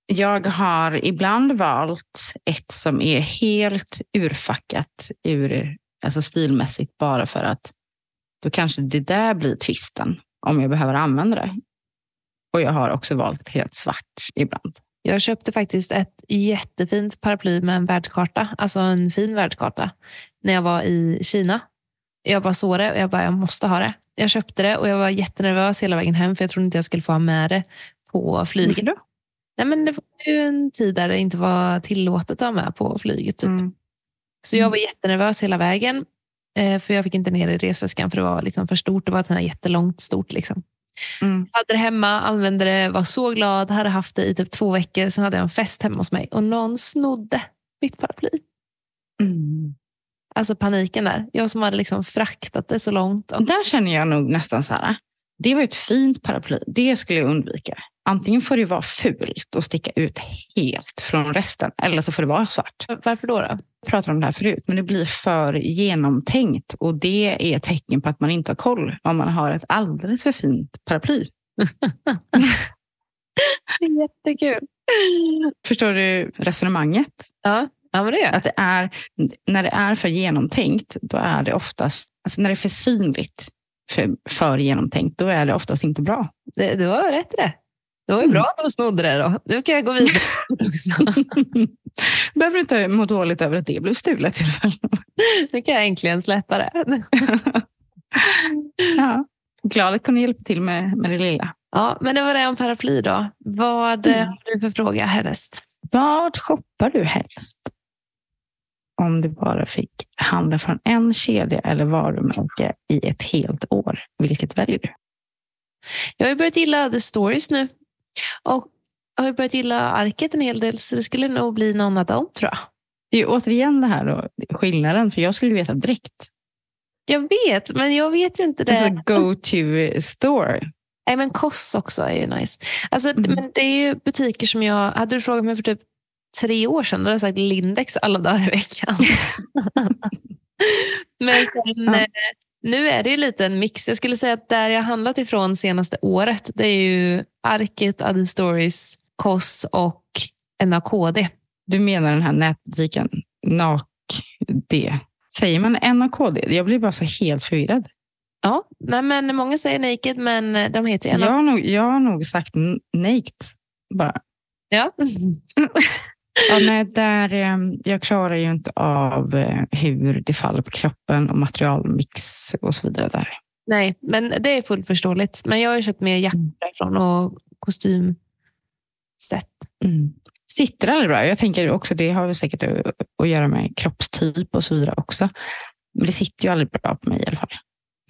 Speaker 1: Jag har ibland valt ett som är helt urfackat ur alltså stilmässigt bara för att då kanske det där blir twisten om jag behöver använda det. Och jag har också valt helt svart ibland.
Speaker 2: Jag köpte faktiskt ett jättefint paraply med en världskarta, alltså en fin världskarta, när jag var i Kina. Jag bara såg det och jag bara, jag måste ha det. Jag köpte det och jag var jättenervös hela vägen hem för jag trodde inte jag skulle få ha med det på flyget.
Speaker 1: Då?
Speaker 2: Nej, men det var ju en tid där det inte var tillåtet att ha med på flyget. Typ.
Speaker 1: Mm.
Speaker 2: Så jag var jättenervös hela vägen. Eh, för jag fick inte ner det i resväskan för det var liksom för stort. Det var ett jättelångt stort. Liksom.
Speaker 1: Mm.
Speaker 2: Hade det hemma, använde det, var så glad. Hade haft det i typ två veckor. Sen hade jag en fest hemma hos mig och någon snodde mitt paraply.
Speaker 1: Mm.
Speaker 2: Alltså paniken där. Jag som hade liksom fraktat det så långt. Och...
Speaker 1: Där känner jag nog nästan så här. Det var ett fint paraply. Det skulle jag undvika. Antingen får det vara fult och sticka ut helt från resten. Eller så får det vara svart.
Speaker 2: Varför då? då?
Speaker 1: Jag pratade om det här förut. Men det blir för genomtänkt. Och det är ett tecken på att man inte har koll. Om man har ett alldeles för fint paraply.
Speaker 2: Jättekul.
Speaker 1: Förstår du resonemanget?
Speaker 2: Ja. Ja, men det är.
Speaker 1: Att det är, när det är för genomtänkt, då är det oftast, alltså när det är för synligt för, för genomtänkt, då är det oftast inte bra.
Speaker 2: Det, du har rätt i det. Det var ju bra att du snodde det då. Nu kan jag gå vidare också.
Speaker 1: behöver du inte må dåligt över att det blev stulet i alla fall.
Speaker 2: Nu kan jag äntligen släppa det.
Speaker 1: ja. Glad att kunna hjälpa till med, med det lilla.
Speaker 2: Ja, men det var det om paraply då. Vad mm. har du för fråga härnäst?
Speaker 1: Vad shoppar du helst? Om du bara fick handla från en kedja eller varumärke i ett helt år, vilket väljer du?
Speaker 2: Jag har börjat gilla The Stories nu. Och jag har börjat gilla Arket en hel del, så det skulle nog bli någon av dem tror jag.
Speaker 1: Det är återigen det här då, skillnaden, för jag skulle veta direkt.
Speaker 2: Jag vet, men jag vet ju inte det.
Speaker 1: Alltså go-to store.
Speaker 2: Nej, men Koss också är ju nice. Alltså, mm. men det är ju butiker som jag... Hade du frågat mig för typ tre år sedan, då hade jag sagt Lindex alla dagar i veckan. men sen, ja. Nu är det ju lite en mix. Jag skulle säga att där jag handlat ifrån senaste året, det är ju Arket, Adi Stories, Koss och NAKD.
Speaker 1: Du menar den här nätbutiken NAKD? Säger man NAKD? Jag blir bara så helt förvirrad.
Speaker 2: Ja, nej, men många säger Naked, men de heter ju NAKD.
Speaker 1: Jag har nog, jag har nog sagt Naked. bara.
Speaker 2: Ja.
Speaker 1: Ja, nej, där, eh, jag klarar ju inte av eh, hur det faller på kroppen och materialmix och så vidare. där.
Speaker 2: Nej, men det är fullt förståeligt. Men jag har ju köpt mer jackor
Speaker 1: Mm.
Speaker 2: därifrån och kostymset.
Speaker 1: Mm. Sitter aldrig bra. Jag tänker också, det har säkert att- att göra med kroppstyp och så vidare också. Men det sitter ju aldrig bra på mig i alla fall.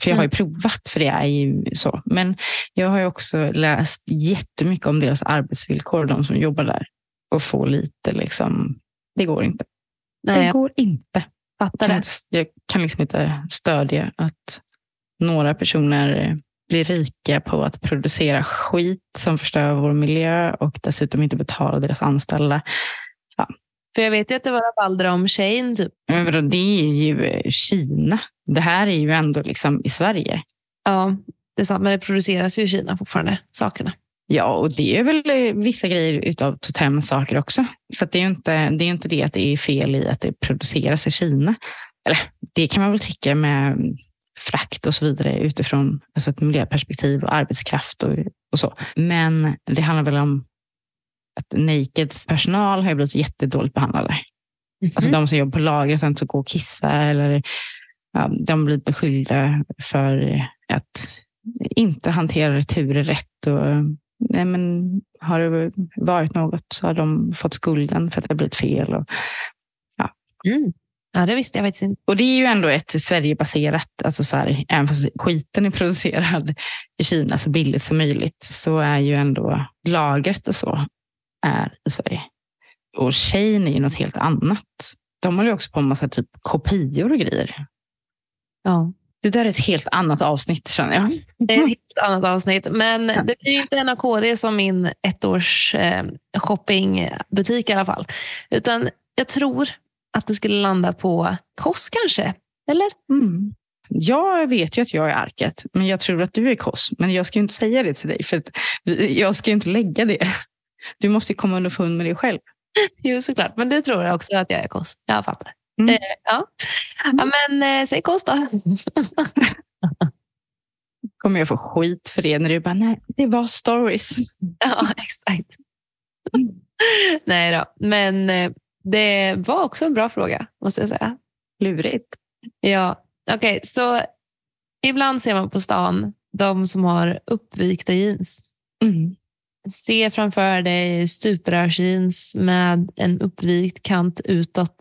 Speaker 1: För jag har ju provat, för det är ju så. Men jag har ju också läst jättemycket om deras arbetsvillkor, de som jobbar där. Och få lite liksom, det går inte.
Speaker 2: Nej,
Speaker 1: det
Speaker 2: jag
Speaker 1: går inte.
Speaker 2: fattar
Speaker 1: kan
Speaker 2: det.
Speaker 1: inte, jag kan liksom inte stödja att några personer eh, blir rika på att producera skit som förstör vår miljö och dessutom inte betala deras anställda.
Speaker 2: För jag vet ju att det var rabalder om Shane. Typ.
Speaker 1: Men Det är ju eh, Kina. Det här är ju ändå liksom i Sverige.
Speaker 2: Ja, det är sant. Men det produceras ju i Kina fortfarande, sakerna.
Speaker 1: Ja, och det är väl eh, vissa grejer utav Totems saker också. Så det är ju inte, det är inte det att det är fel i att det produceras i Kina. Eller det kan man väl tycka med mm, frakt och så vidare utifrån alltså ett miljöperspektiv och arbetskraft och, och så. Men det handlar väl om att Nakeds personal har ju blivit jättedåligt behandlade. Alltså de som jobbar på lagret har inte gå och kissa eller ja, de blir beskyllda för att inte hantera returer rätt. Och, nej, men har det varit något så har de fått skulden för att det har blivit fel. Och,
Speaker 2: Mm. Ja, det visste jag faktiskt inte.
Speaker 1: och det är ju ändå ett Sverigebaserat, alltså så här, även fast skiten är producerad i Kina så billigt som möjligt, så är ju ändå lagret och så är i Sverige. Och Shane är ju något helt annat. De håller ju också på med massa typ kopior och grejer.
Speaker 2: Ja.
Speaker 1: Det där är ett helt annat avsnitt känner jag.
Speaker 2: Det är ett helt annat avsnitt. Men det blir inte NAKD som min ettårs eh, shoppingbutik i alla fall. Utan jag tror att det skulle landa på Koss kanske. Eller?
Speaker 1: Mm. Jag vet ju att jag är arket, men jag tror att du är koss. Men jag ska ju inte säga det till dig, för jag ska ju inte lägga det. Du måste komma underfund med det själv.
Speaker 2: Jo, såklart. Men det tror jag också att jag är Koss. Jag fattar.
Speaker 1: Mm.
Speaker 2: Eh, ja. ja, men eh, säg Koss då.
Speaker 1: Kommer jag få skit för det när du bara, nej, det var stories.
Speaker 2: ja, exakt. Nej då. Men eh, det var också en bra fråga, måste jag säga.
Speaker 1: Lurigt.
Speaker 2: Ja, okej. så ibland ser man på stan de som har uppvikta jeans.
Speaker 1: Mm.
Speaker 2: Se framför dig stuprörsjeans med en uppvikt kant utåt.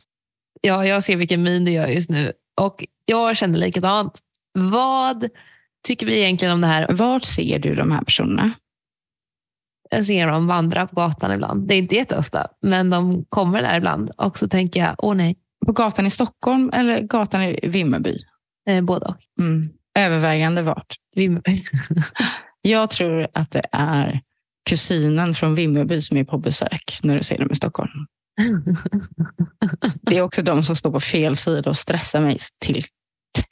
Speaker 2: Ja, jag ser vilken min du gör just nu och jag känner likadant. Vad tycker vi egentligen om det här?
Speaker 1: Vart ser du de här personerna?
Speaker 2: Jag ser dem vandra på gatan ibland. Det är inte jätteofta, men de kommer där ibland. Och så tänker jag, åh nej,
Speaker 1: På gatan i Stockholm eller gatan i Vimmerby?
Speaker 2: eh, både och.
Speaker 1: Mm. Övervägande vart?
Speaker 2: Vimmerby.
Speaker 1: Jag tror att det är kusinen från Vimmerby som är på besök när du ser dem i Stockholm. Det är också de som står på fel sida och stressar mig till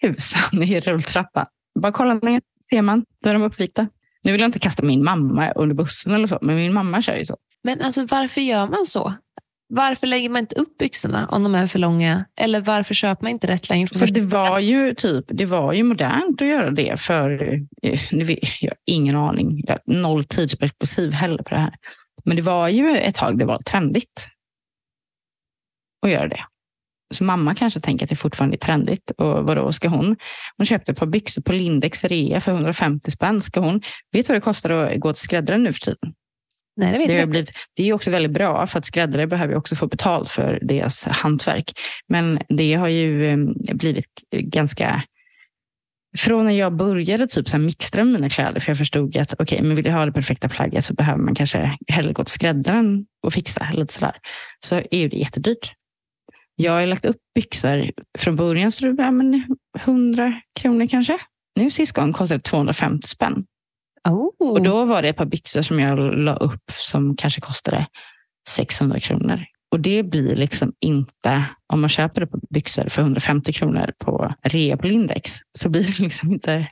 Speaker 1: tusan i rulltrappan. Bara kolla ner, ser man, då är de uppvikta. Nu vill jag inte kasta min mamma under bussen eller så, men min mamma kör ju så.
Speaker 2: Men alltså, varför gör man så? Varför lägger man inte upp byxorna om de är för långa? Eller varför köper man inte rätt längd?
Speaker 1: För det var ju typ, det var ju modernt att göra det för, eh, jag har ingen aning, jag har noll tidsperspektiv heller på det här. Men det var ju ett tag det var trendigt att göra det. Så mamma kanske tänker att det fortfarande är trendigt. Och vadå, ska hon? Hon köpte ett par byxor på Lindex rea för 150 spänn. Ska hon? Vet du vad det kostar att gå till skräddaren nu för tiden?
Speaker 2: Nej, det vet
Speaker 1: Det, har blivit, det är också väldigt bra för att skräddare behöver också få betalt för deras hantverk. Men det har ju eh, blivit ganska... Från när jag började typ så här mixtra mina kläder, för jag förstod att okej, men vill jag ha det perfekta plagget så behöver man kanske hellre gå till skräddaren och fixa. Lite sådär. Så är det jättedyrt. Jag har lagt upp byxor. Från början så det ja, men 100 kronor kanske. Nu sist gång kostade det 250 spänn.
Speaker 2: Oh.
Speaker 1: Och då var det ett par byxor som jag la upp som kanske kostade 600 kronor. Och det blir liksom inte, om man köper det på byxor för 150 kronor på rea på Lindex, så blir det liksom inte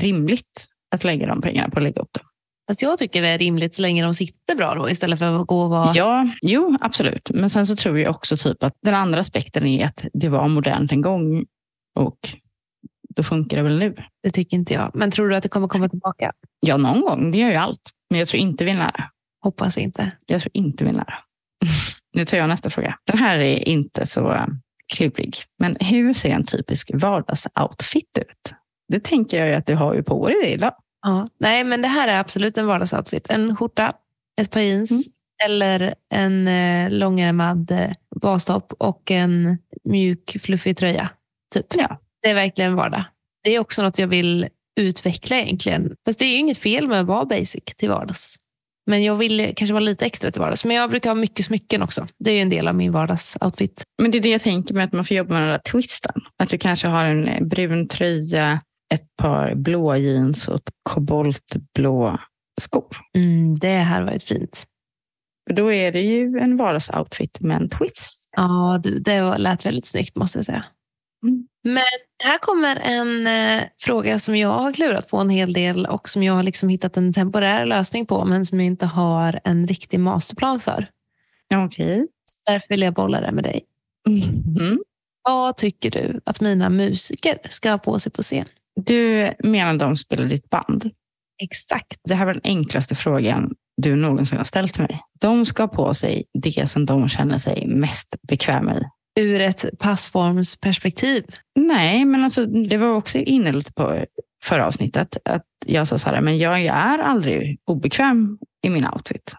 Speaker 1: rimligt att lägga de pengarna på att lägga upp dem.
Speaker 2: Fast jag tycker det är rimligt så länge de sitter bra då, istället för att gå och vara...
Speaker 1: Ja, jo, absolut. Men sen så tror jag också typ att den andra aspekten är att det var modernt en gång och då funkar det väl nu.
Speaker 2: Det tycker inte jag. Men tror du att det kommer komma tillbaka?
Speaker 1: Ja, någon gång. Det gör ju allt. Men jag tror inte vi är nära.
Speaker 2: Hoppas inte.
Speaker 1: Jag tror inte vi är nära. nu tar jag nästa fråga. Den här är inte så eh, klurig. Men hur ser en typisk vardagsoutfit ut? Det tänker jag att du har ju på dig idag.
Speaker 2: Ja, nej, men det här är absolut en vardagsoutfit. En skjorta, ett par jeans mm. eller en eh, långärmad eh, bastopp och en mjuk fluffig tröja. Typ.
Speaker 1: Ja.
Speaker 2: Det är verkligen vardag. Det är också något jag vill utveckla egentligen. Fast det är ju inget fel med att vara basic till vardags. Men jag vill kanske vara lite extra till vardags. Men jag brukar ha mycket smycken också. Det är ju en del av min vardagsoutfit.
Speaker 1: Men det är det jag tänker med att man får jobba med den där twisten. Att du kanske har en brun tröja, ett par blå jeans och koboltblå skor.
Speaker 2: Mm, det här varit fint.
Speaker 1: Då är det ju en vardagsoutfit med en twist.
Speaker 2: Ja, det lät väldigt snyggt måste jag säga. Mm. Men här kommer en eh, fråga som jag har klurat på en hel del och som jag har liksom hittat en temporär lösning på men som jag inte har en riktig masterplan för.
Speaker 1: Okej. Okay.
Speaker 2: Därför vill jag bolla det med dig. Mm. Vad tycker du att mina musiker ska ha på sig på scen?
Speaker 1: Du menar de spelar ditt band?
Speaker 2: Exakt.
Speaker 1: Det här var den enklaste frågan du någonsin har ställt mig. De ska på sig det som de känner sig mest bekväma i
Speaker 2: ur ett passformsperspektiv?
Speaker 1: Nej, men alltså, det var också inne lite på förra avsnittet. Att jag sa så här, men jag är aldrig obekväm i min outfit.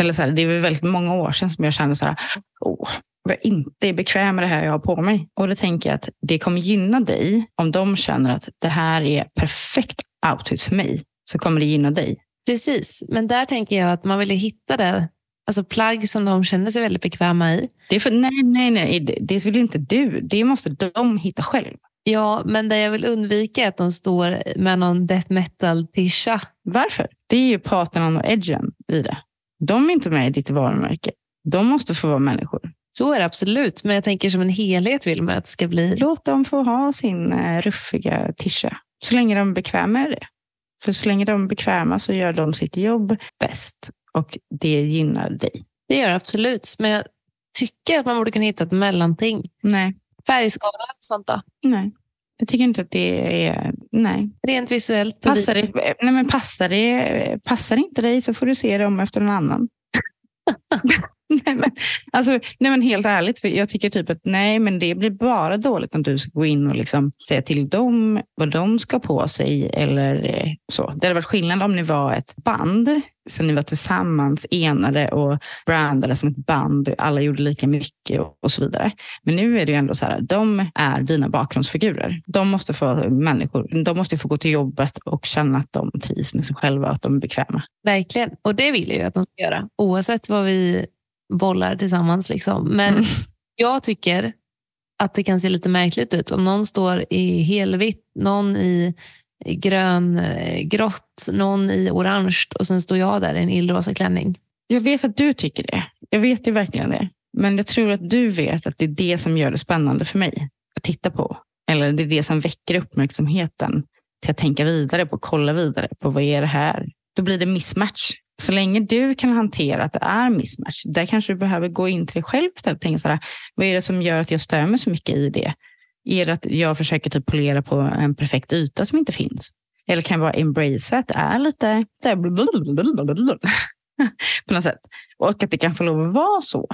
Speaker 1: Eller så här, det är väldigt många år sedan som jag kände så här, oh, jag inte är bekväm med det här jag har på mig. Och då tänker jag att det kommer gynna dig om de känner att det här är perfekt outfit för mig. Så kommer det gynna dig.
Speaker 2: Precis, men där tänker jag att man vill hitta det Alltså plagg som de känner sig väldigt bekväma i.
Speaker 1: Det är för, nej, nej, nej. Det vill inte du. Det måste de hitta själv.
Speaker 2: Ja, men det jag vill undvika är att de står med någon death metal-tisha.
Speaker 1: Varför? Det är ju Parthenon och Edgen i det. De är inte med i ditt varumärke. De måste få vara människor.
Speaker 2: Så är det absolut, men jag tänker som en helhet vill man att det ska bli.
Speaker 1: Låt dem få ha sin eh, ruffiga tisha, så länge de är bekväma med det. För så länge de är bekväma så gör de sitt jobb bäst och det gynnar dig.
Speaker 2: Det gör det absolut, men jag tycker att man borde kunna hitta ett mellanting.
Speaker 1: Nej.
Speaker 2: Färgskala och sånt då?
Speaker 1: Nej. Jag tycker inte att det är... Nej.
Speaker 2: Rent visuellt?
Speaker 1: Passar det, nej men passar, det, passar inte dig så får du se det om efter någon annan. nej, men, alltså, nej men helt ärligt, för jag tycker typ att nej, men det blir bara dåligt om du ska gå in och liksom säga till dem vad de ska på sig eller eh, så. Det hade varit skillnad om ni var ett band, så ni var tillsammans enade och brandade som ett band. Alla gjorde lika mycket och, och så vidare. Men nu är det ju ändå så här, de är dina bakgrundsfigurer. De måste få människor, de måste få gå till jobbet och känna att de trivs med sig själva och att de är bekväma.
Speaker 2: Verkligen, och det vill jag ju att de ska göra. Oavsett vad vi bollar tillsammans. Liksom. Men mm. jag tycker att det kan se lite märkligt ut om någon står i helvitt, någon i grön, eh, grått, någon i orange och sen står jag där i en illrosa klänning.
Speaker 1: Jag vet att du tycker det. Jag vet ju verkligen det. Men jag tror att du vet att det är det som gör det spännande för mig att titta på. Eller det är det som väcker uppmärksamheten till att tänka vidare på, kolla vidare på vad är det här? Då blir det mismatch. Så länge du kan hantera att det är mismatch, där kanske du behöver gå in till dig själv istället och tänka så här, vad är det som gör att jag stör mig så mycket i det? Är det att jag försöker typ polera på en perfekt yta som inte finns? Eller kan jag bara embrace att det är lite på något sätt. Och att det kan få lov att vara så.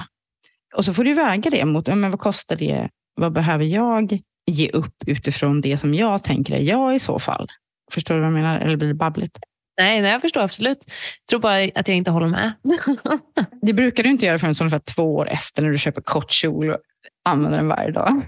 Speaker 1: Och så får du väga det mot men vad kostar det? Vad behöver jag ge upp utifrån det som jag tänker är jag i så fall? Förstår du vad jag menar? Eller blir det babbligt?
Speaker 2: Nej, nej, jag förstår absolut. Jag tror bara att jag inte håller med.
Speaker 1: det brukar du inte göra förrän ungefär två år efter när du köper kort kjol och använder den varje dag.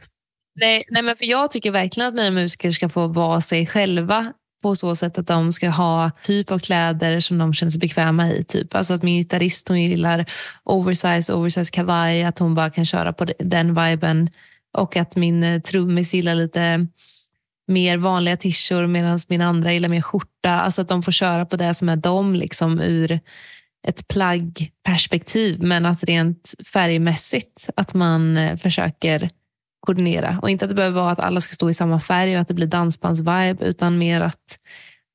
Speaker 2: Nej, nej, men för jag tycker verkligen att mina musiker ska få vara sig själva på så sätt att de ska ha typ av kläder som de känner sig bekväma i. Typ. Alltså att min gitarrist hon gillar oversize, oversize kavaj, att hon bara kan köra på den viben. Och att min trummis gillar lite mer vanliga t-shirts medan min andra gillar mer skjorta. Alltså att de får köra på det som är dem liksom ur ett plaggperspektiv men att rent färgmässigt att man eh, försöker koordinera. Och inte att det behöver vara att alla ska stå i samma färg och att det blir dansbandsvibe utan mer att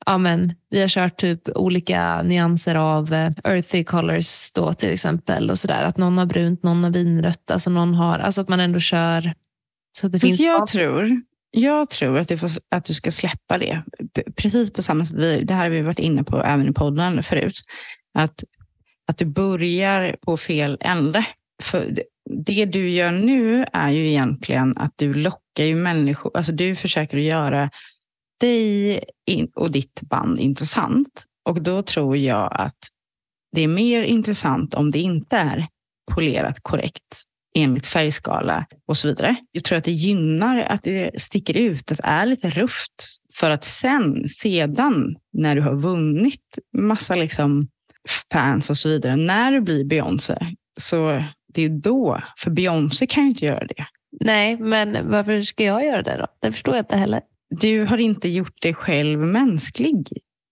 Speaker 2: ja, men, vi har kört typ olika nyanser av eh, earthy colors då till exempel. och så där. Att någon har brunt, någon har vinrött. Alltså, någon har, alltså att man ändå kör så det finns
Speaker 1: jag tror jag tror att du, får, att du ska släppa det. Precis på samma sätt, det här har vi varit inne på även i podden förut. Att, att du börjar på fel ände. För det du gör nu är ju egentligen att du lockar ju människor, alltså du försöker göra dig och ditt band intressant. Och då tror jag att det är mer intressant om det inte är polerat korrekt enligt färgskala och så vidare. Jag tror att det gynnar att det sticker ut, att det är lite rufft. För att sen, sedan, när du har vunnit massa liksom fans och så vidare, när du blir Beyoncé, så det är då, för Beyoncé kan ju inte göra det.
Speaker 2: Nej, men varför ska jag göra det då? Det förstår jag inte heller.
Speaker 1: Du har inte gjort dig själv mänsklig.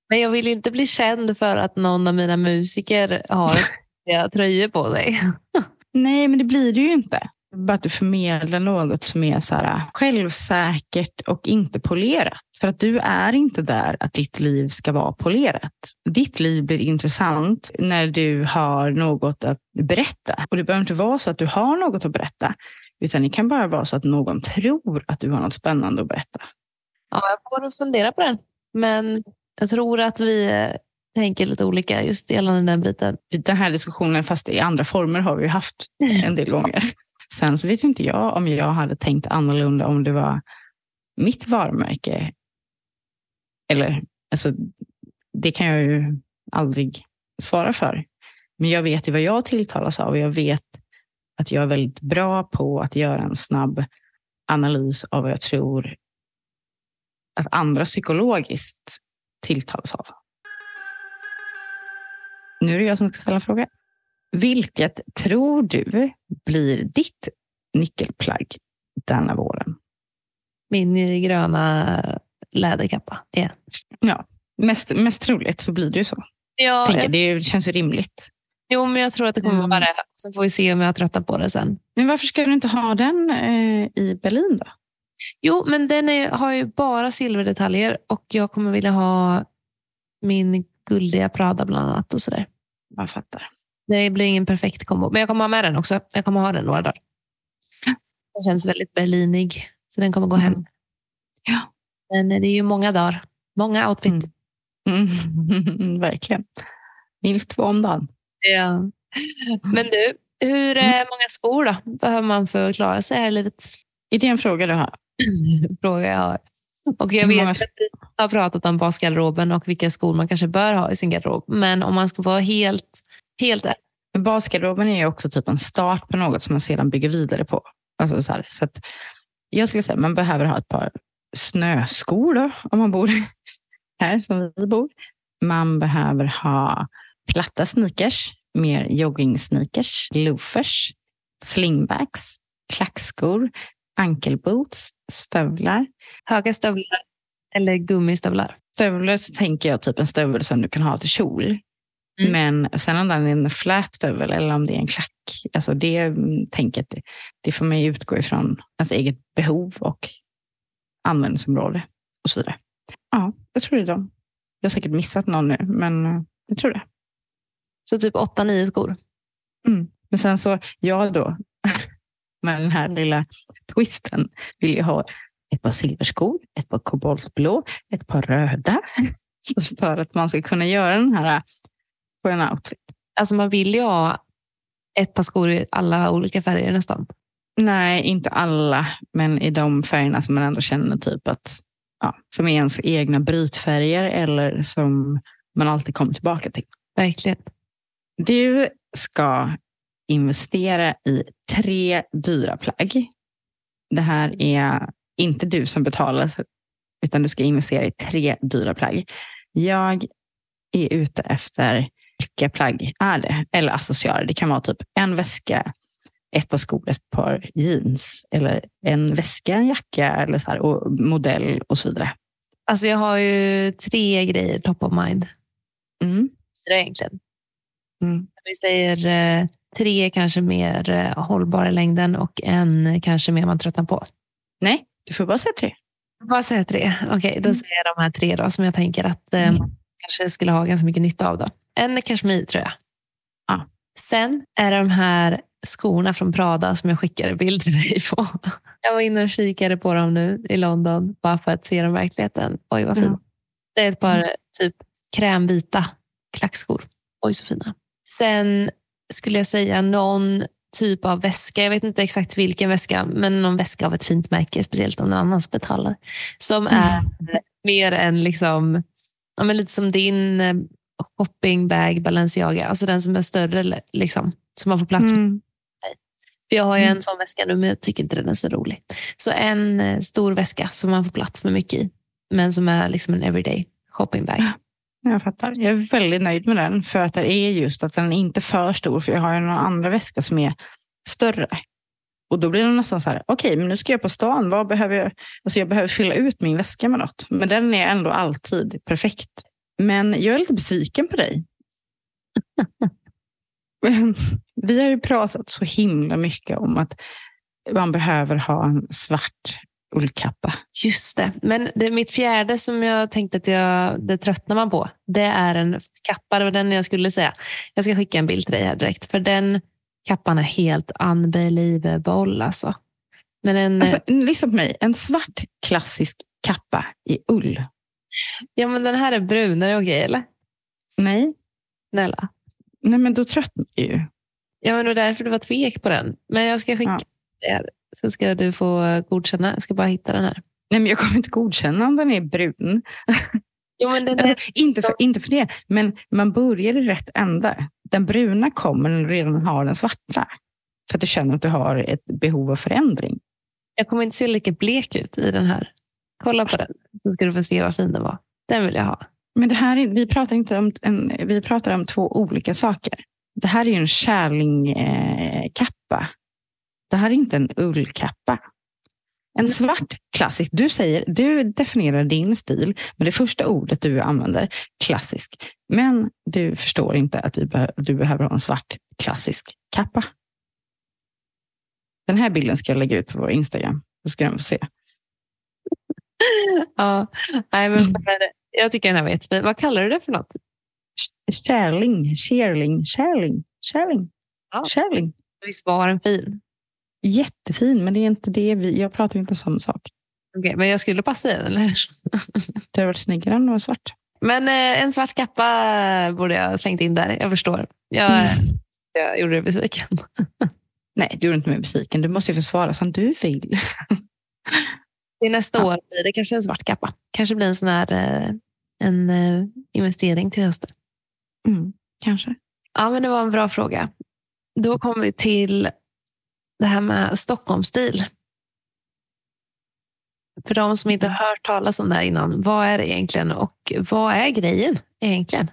Speaker 2: Men jag vill inte bli känd för att någon av mina musiker har tröjor på sig.
Speaker 1: Nej, men det blir det ju inte. Bara att du förmedlar något som är så här, äh, självsäkert och inte polerat. För att du är inte där att ditt liv ska vara polerat. Ditt liv blir intressant när du har något att berätta. Och det behöver inte vara så att du har något att berätta. Utan det kan bara vara så att någon tror att du har något spännande att berätta.
Speaker 2: Ja, jag får fundera på den. Men jag tror att vi tänker lite olika just gällande den biten.
Speaker 1: Den här diskussionen, fast i andra former, har vi haft en del gånger. Sen så vet inte jag om jag hade tänkt annorlunda om det var mitt varumärke. Eller, alltså, det kan jag ju aldrig svara för. Men jag vet ju vad jag tilltalas av och jag vet att jag är väldigt bra på att göra en snabb analys av vad jag tror att andra psykologiskt tilltalas av. Nu är det jag som ska ställa en fråga. Vilket tror du blir ditt nyckelplagg denna våren?
Speaker 2: Min gröna läderkappa igen.
Speaker 1: Ja, mest, mest troligt så blir det ju så.
Speaker 2: Ja,
Speaker 1: Tänker, Det känns ju rimligt.
Speaker 2: jo, men jag tror att det kommer
Speaker 1: Mm.
Speaker 2: vara det. Sen får vi se om jag tröttar på det sen.
Speaker 1: Men varför ska du inte ha den eh, i Berlin då?
Speaker 2: Jo, men den är, har ju bara silverdetaljer och jag kommer vilja ha min guldiga Prada bland annat. och sådär.
Speaker 1: Jag fattar.
Speaker 2: Det blir ingen perfekt kombo, men jag kommer ha med den också. Jag kommer ha den några dagar. Den känns väldigt berlinig, så den kommer gå hem.
Speaker 1: Mm. Ja.
Speaker 2: Men det är ju många dagar. Många outfit.
Speaker 1: Mm. Mm. Verkligen. Minst två om dagen.
Speaker 2: Ja. Men du, hur eh, många skor då behöver man för att klara sig här i livet?
Speaker 1: Är det en fråga du har?
Speaker 2: Fråga jag har. Och jag vet att vi har pratat om basgarderoben och vilka skor man kanske bör ha i sin garderob. Men om man ska vara helt, helt
Speaker 1: Basgarderoben är ju också typ en start på något som man sedan bygger vidare på. Alltså så så att jag skulle säga att man behöver ha ett par snöskor då, om man bor här som vi bor. Man behöver ha platta sneakers, mer jogging-sneakers, loafers, slingbacks, klackskor, ankelboots, stövlar.
Speaker 2: höga stövlar eller gummistövlar.
Speaker 1: Stövlar så tänker jag typ en stövel som du kan ha till kjol.
Speaker 2: Mm.
Speaker 1: Men sen om det är en flät stövel eller om det är en klack, alltså det mm, tänket, det, får man ju utgå ifrån ens eget behov och användningsområde och så vidare. Ja, jag tror det är de. Jag har säkert missat någon nu, men eh, jag tror det.
Speaker 2: Så typ 8-9 skor.
Speaker 1: Mm. Men sen så, jag då, med den här lilla twisten, vill jag ha ett par silverskor, ett par koboltblå, ett par röda. Så för att man ska kunna göra den här på en outfit.
Speaker 2: Alltså man vill ju ha ett par skor i alla olika färger nästan.
Speaker 1: Nej, inte alla, men i de färgerna som man ändå känner typ att ja, som är ens egna brytfärger eller som man alltid kommer tillbaka till.
Speaker 2: Verkligen.
Speaker 1: Du ska investera i tre dyra plagg. Det här är inte du som betalar, utan du ska investera i tre dyra plagg. Jag är ute efter vilka plagg är det? Eller accessoarer. Det kan vara typ en väska, ett par skor, ett par jeans eller en väska, en jacka eller så här, och modell och så vidare.
Speaker 2: Alltså jag har ju tre grejer top of mind.
Speaker 1: Mm.
Speaker 2: Fyra egentligen.
Speaker 1: Mm.
Speaker 2: Vi säger eh, tre kanske mer eh, hållbar i längden och en kanske mer man tröttnar på.
Speaker 1: Nej, du får bara säga tre.
Speaker 2: Säger jag tre? Okej, då
Speaker 1: Mm.
Speaker 2: säger jag de här tre då, som jag tänker att eh,
Speaker 1: Mm.
Speaker 2: man kanske skulle ha ganska mycket nytta av. Då. En är kashmir tror jag.
Speaker 1: Ja.
Speaker 2: Sen är det de här skorna från Prada som jag skickade bild till dig på. Jag var inne och kikade på dem nu i London bara för att se dem i verkligheten. Oj vad fint.
Speaker 1: Ja.
Speaker 2: Det är ett par
Speaker 1: Mm.
Speaker 2: typ krämvita klackskor. Oj så fina. Sen skulle jag säga någon typ av väska. Jag vet inte exakt vilken väska, men någon väska av ett fint märke, speciellt om någon annan som betalar. Som är mer än liksom, ja, men lite som din eh, shoppingbag Balenciaga. Alltså den som är större, liksom, som man får plats med.
Speaker 1: Mm.
Speaker 2: För Jag har ju
Speaker 1: Mm.
Speaker 2: en sån väska nu, men jag tycker inte den är så rolig. Så en eh, stor väska som man får plats med mycket i, men som är liksom en everyday shoppingbag.
Speaker 1: Jag fattar. Jag är väldigt nöjd med den för att det är just att den är inte för stor. För jag har ju någon andra väska som är större. Och då blir det nästan så här, okej, men nu ska jag på stan. Vad behöver jag? Alltså jag behöver fylla ut min väska med något. Men den är ändå alltid perfekt. Men jag är lite besviken på dig. Vi har ju pratat så himla mycket om att man behöver ha en svart ullkappa.
Speaker 2: Just det. Men det mitt fjärde som jag tänkte att jag, det tröttnar man på. Det är en kappa. Det var den jag skulle säga. Jag ska skicka en bild till dig här direkt. För den kappan är helt unbelievable. Alltså. Men en,
Speaker 1: Alltså, lyssna på mig. En svart klassisk kappa i ull.
Speaker 2: ja, men den här är brun. Är det okej eller?
Speaker 1: Nej,
Speaker 2: Snälla.
Speaker 1: nej men då tröttnar jag ju.
Speaker 2: Ja, men det var därför det var tvek på den. Men jag ska skicka det här. Så ska du få godkänna. Jag ska bara hitta den här.
Speaker 1: Nej, men jag kommer inte godkänna om den är brun.
Speaker 2: Jo, men den är,
Speaker 1: Alltså, inte, för, inte för det, men man börjar i rätt ände. Den bruna kommer när du redan har den svarta. För att du känner att du har ett behov av förändring.
Speaker 2: jag kommer inte se lika blek ut i den här. Kolla på den, så ska du få se vad fin den var. Den vill jag ha.
Speaker 1: Men det här är, vi, pratar inte om en, vi pratar om två olika saker. Det här är ju en kärlingkappa. Det här är inte en ullkappa. En svart klassisk. Du, säger, du definierar din stil med det första ordet du använder, klassisk. Men du förstår inte att du, du behöver ha en svart klassisk kappa. Den här bilden ska jag lägga ut på vår Instagram. Då ska de få se.
Speaker 2: Ja, nej, men jag tycker den här var jättefin. Vad kallar du det för något?
Speaker 1: Kärling, kärling, kärling, kärling,
Speaker 2: Ja.
Speaker 1: kärling.
Speaker 2: Visst var den fin?
Speaker 1: Jättefin, men det är inte det vi... Jag pratar inte om samma sak.
Speaker 2: Okej, men jag skulle passa i den, eller hur?
Speaker 1: Det hade varit snyggare om det var svart.
Speaker 2: Men eh, en svart kappa borde jag ha slängt in där. Jag förstår. Jag, jag gjorde det besviken.
Speaker 1: Nej, du är inte mig besviken. Du måste ju få svara som du vill.
Speaker 2: Till nästa
Speaker 1: Ja.
Speaker 2: år blir det kanske en svart kappa. Kanske blir en sån här eh, en eh, investering till hösten.
Speaker 1: Mm, kanske.
Speaker 2: Ja, men det var en bra fråga. Då kommer vi till det här med Stockholmsstil. För de som inte har hört talas om det här innan, vad är det egentligen och vad är grejen egentligen?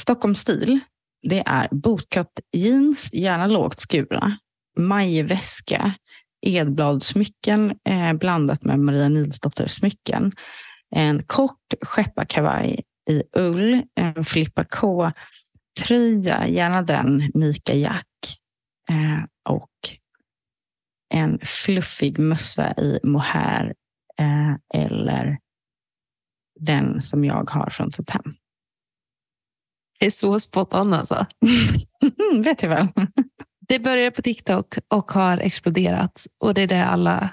Speaker 1: Stockholmsstil, det är bootcut jeans, gärna lågt skurna, majväska, edbladsmycken eh, blandat med Maria Nilsdotter smycken, en kort skepparkavaj i ull, en Filippa K-tröja, gärna den Mika Jack eh, och en fluffig mössa i mohair eh, eller den som jag har från Totem.
Speaker 2: Det är så spot on alltså.
Speaker 1: Vet jag väl.
Speaker 2: Det började på TikTok och har exploderat och det är det alla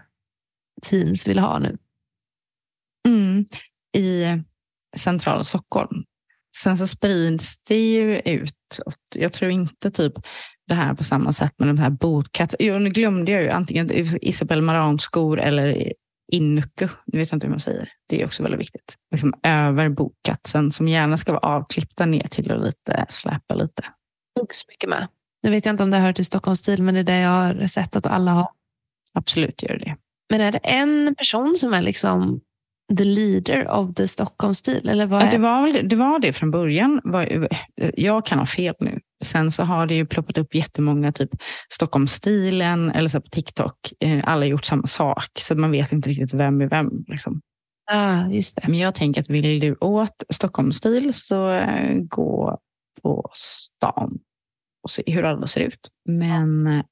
Speaker 2: teens vill ha nu.
Speaker 1: Mm. I centrala Stockholm. Sen så sprids det ju ut. Jag tror inte typ det här på samma sätt med de här bootcut. Jo, nu glömde jag ju antingen Isabel Marant skor eller Innuku. Nu vet jag inte hur man säger. Det är också väldigt viktigt. Liksom över bootcutsen som gärna ska vara avklippta ner till och lite släpa lite.
Speaker 2: Huggs mycket med. Nu vet jag inte om det hör till Stockholmsstil, men det är det jag har sett att alla har.
Speaker 1: Absolut gör det.
Speaker 2: Men är det en person som är liksom the leader of the Stockholmsstil? Eller vad
Speaker 1: Ja, det, var det var det från början. Jag kan ha fel nu. Sen så har det ju ploppat upp jättemånga, typ Stockholmsstilen eller så på TikTok. Eh, Alla har gjort samma sak, så man vet inte riktigt vem är vem. Liksom.
Speaker 2: Ah, just det.
Speaker 1: Men jag tänker att vill du åt Stockholmsstil så eh, gå på stan och se hur alla ser ut. Men eh,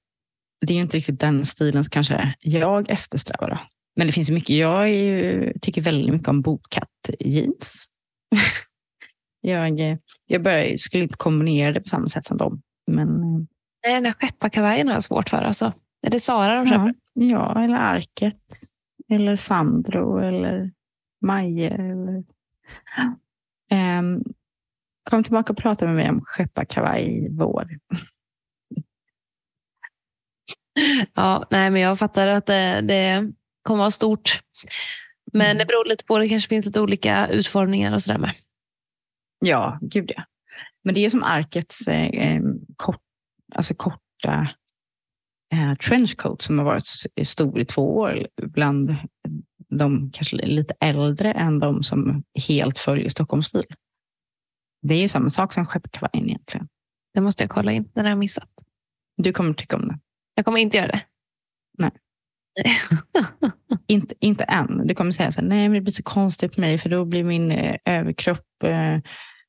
Speaker 1: det är ju inte riktigt den stilen som kanske jag eftersträvar. Då. Men det finns ju mycket. Jag ju, tycker väldigt mycket om bootcut jeans. jag eh, jag börjar, skulle inte kombinera det på samma sätt som dem. Men eh,
Speaker 2: Nej, den där skepparkavajen har jag svårt för. Alltså. Är det Sara de köper?
Speaker 1: ja, ja, eller Arket. Eller Sandro eller Maje. Eller... Ehm, Kom tillbaka och prata med mig om skepparkavaj i vår.
Speaker 2: Ja, nej, men jag fattar att det, det kommer vara stort. Men
Speaker 1: Mm.
Speaker 2: det beror lite på. Det kanske finns lite olika utformningar och sådär med.
Speaker 1: Ja, gud ja. Men det är som arkets eh, eh, kort, alltså korta eh, trenchcoat som har varit s- stor i två år bland de kanske lite äldre än de som helt följer Stockholmsstil. Det är ju samma sak som skepparkavajen egentligen.
Speaker 2: Det måste jag kolla in. Den har jag missat.
Speaker 1: Du kommer tycka om det.
Speaker 2: Jag kommer inte göra det.
Speaker 1: Nej. Inte, inte än. Du kommer säga så här, nej men det blir så konstigt på mig för då blir min eh, överkropp eh,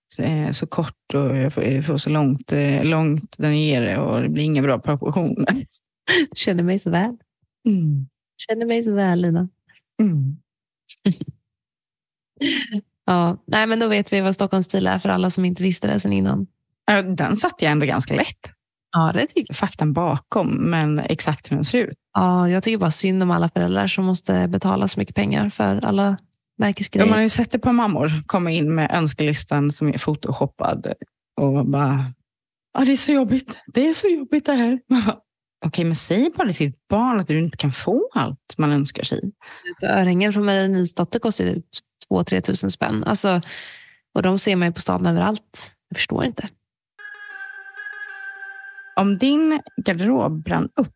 Speaker 1: så, eh, kort och jag får, jag får så långt, eh, långt där nere och det blir inga bra proportioner.
Speaker 2: Känner mig så väl.
Speaker 1: Mm.
Speaker 2: Känner mig så väl, Lina.
Speaker 1: Mm.
Speaker 2: Ja, nej, men då vet vi vad Stockholmsstil är för alla som inte visste det sedan innan.
Speaker 1: Den satte jag ändå ganska lätt.
Speaker 2: Ja, det jag.
Speaker 1: Faktan bakom, men exakt hur den ser ut.
Speaker 2: Ja, jag tycker bara synd om alla föräldrar som måste betala så mycket pengar för alla
Speaker 1: Ja,
Speaker 2: märkesgrejer.
Speaker 1: man har ju sett det på mammor komma in med önskelistan som är photoshoppad och bara, ja det är så jobbigt. Det är så jobbigt det här. Okej, men säg bara till ditt barn att du inte kan få allt man önskar sig.
Speaker 2: Örhängen från Maria Nilsdotter kostar ju 2-3 tusen spänn. Alltså, och de ser man ju på stan överallt. Jag förstår inte.
Speaker 1: Om din garderob brann upp,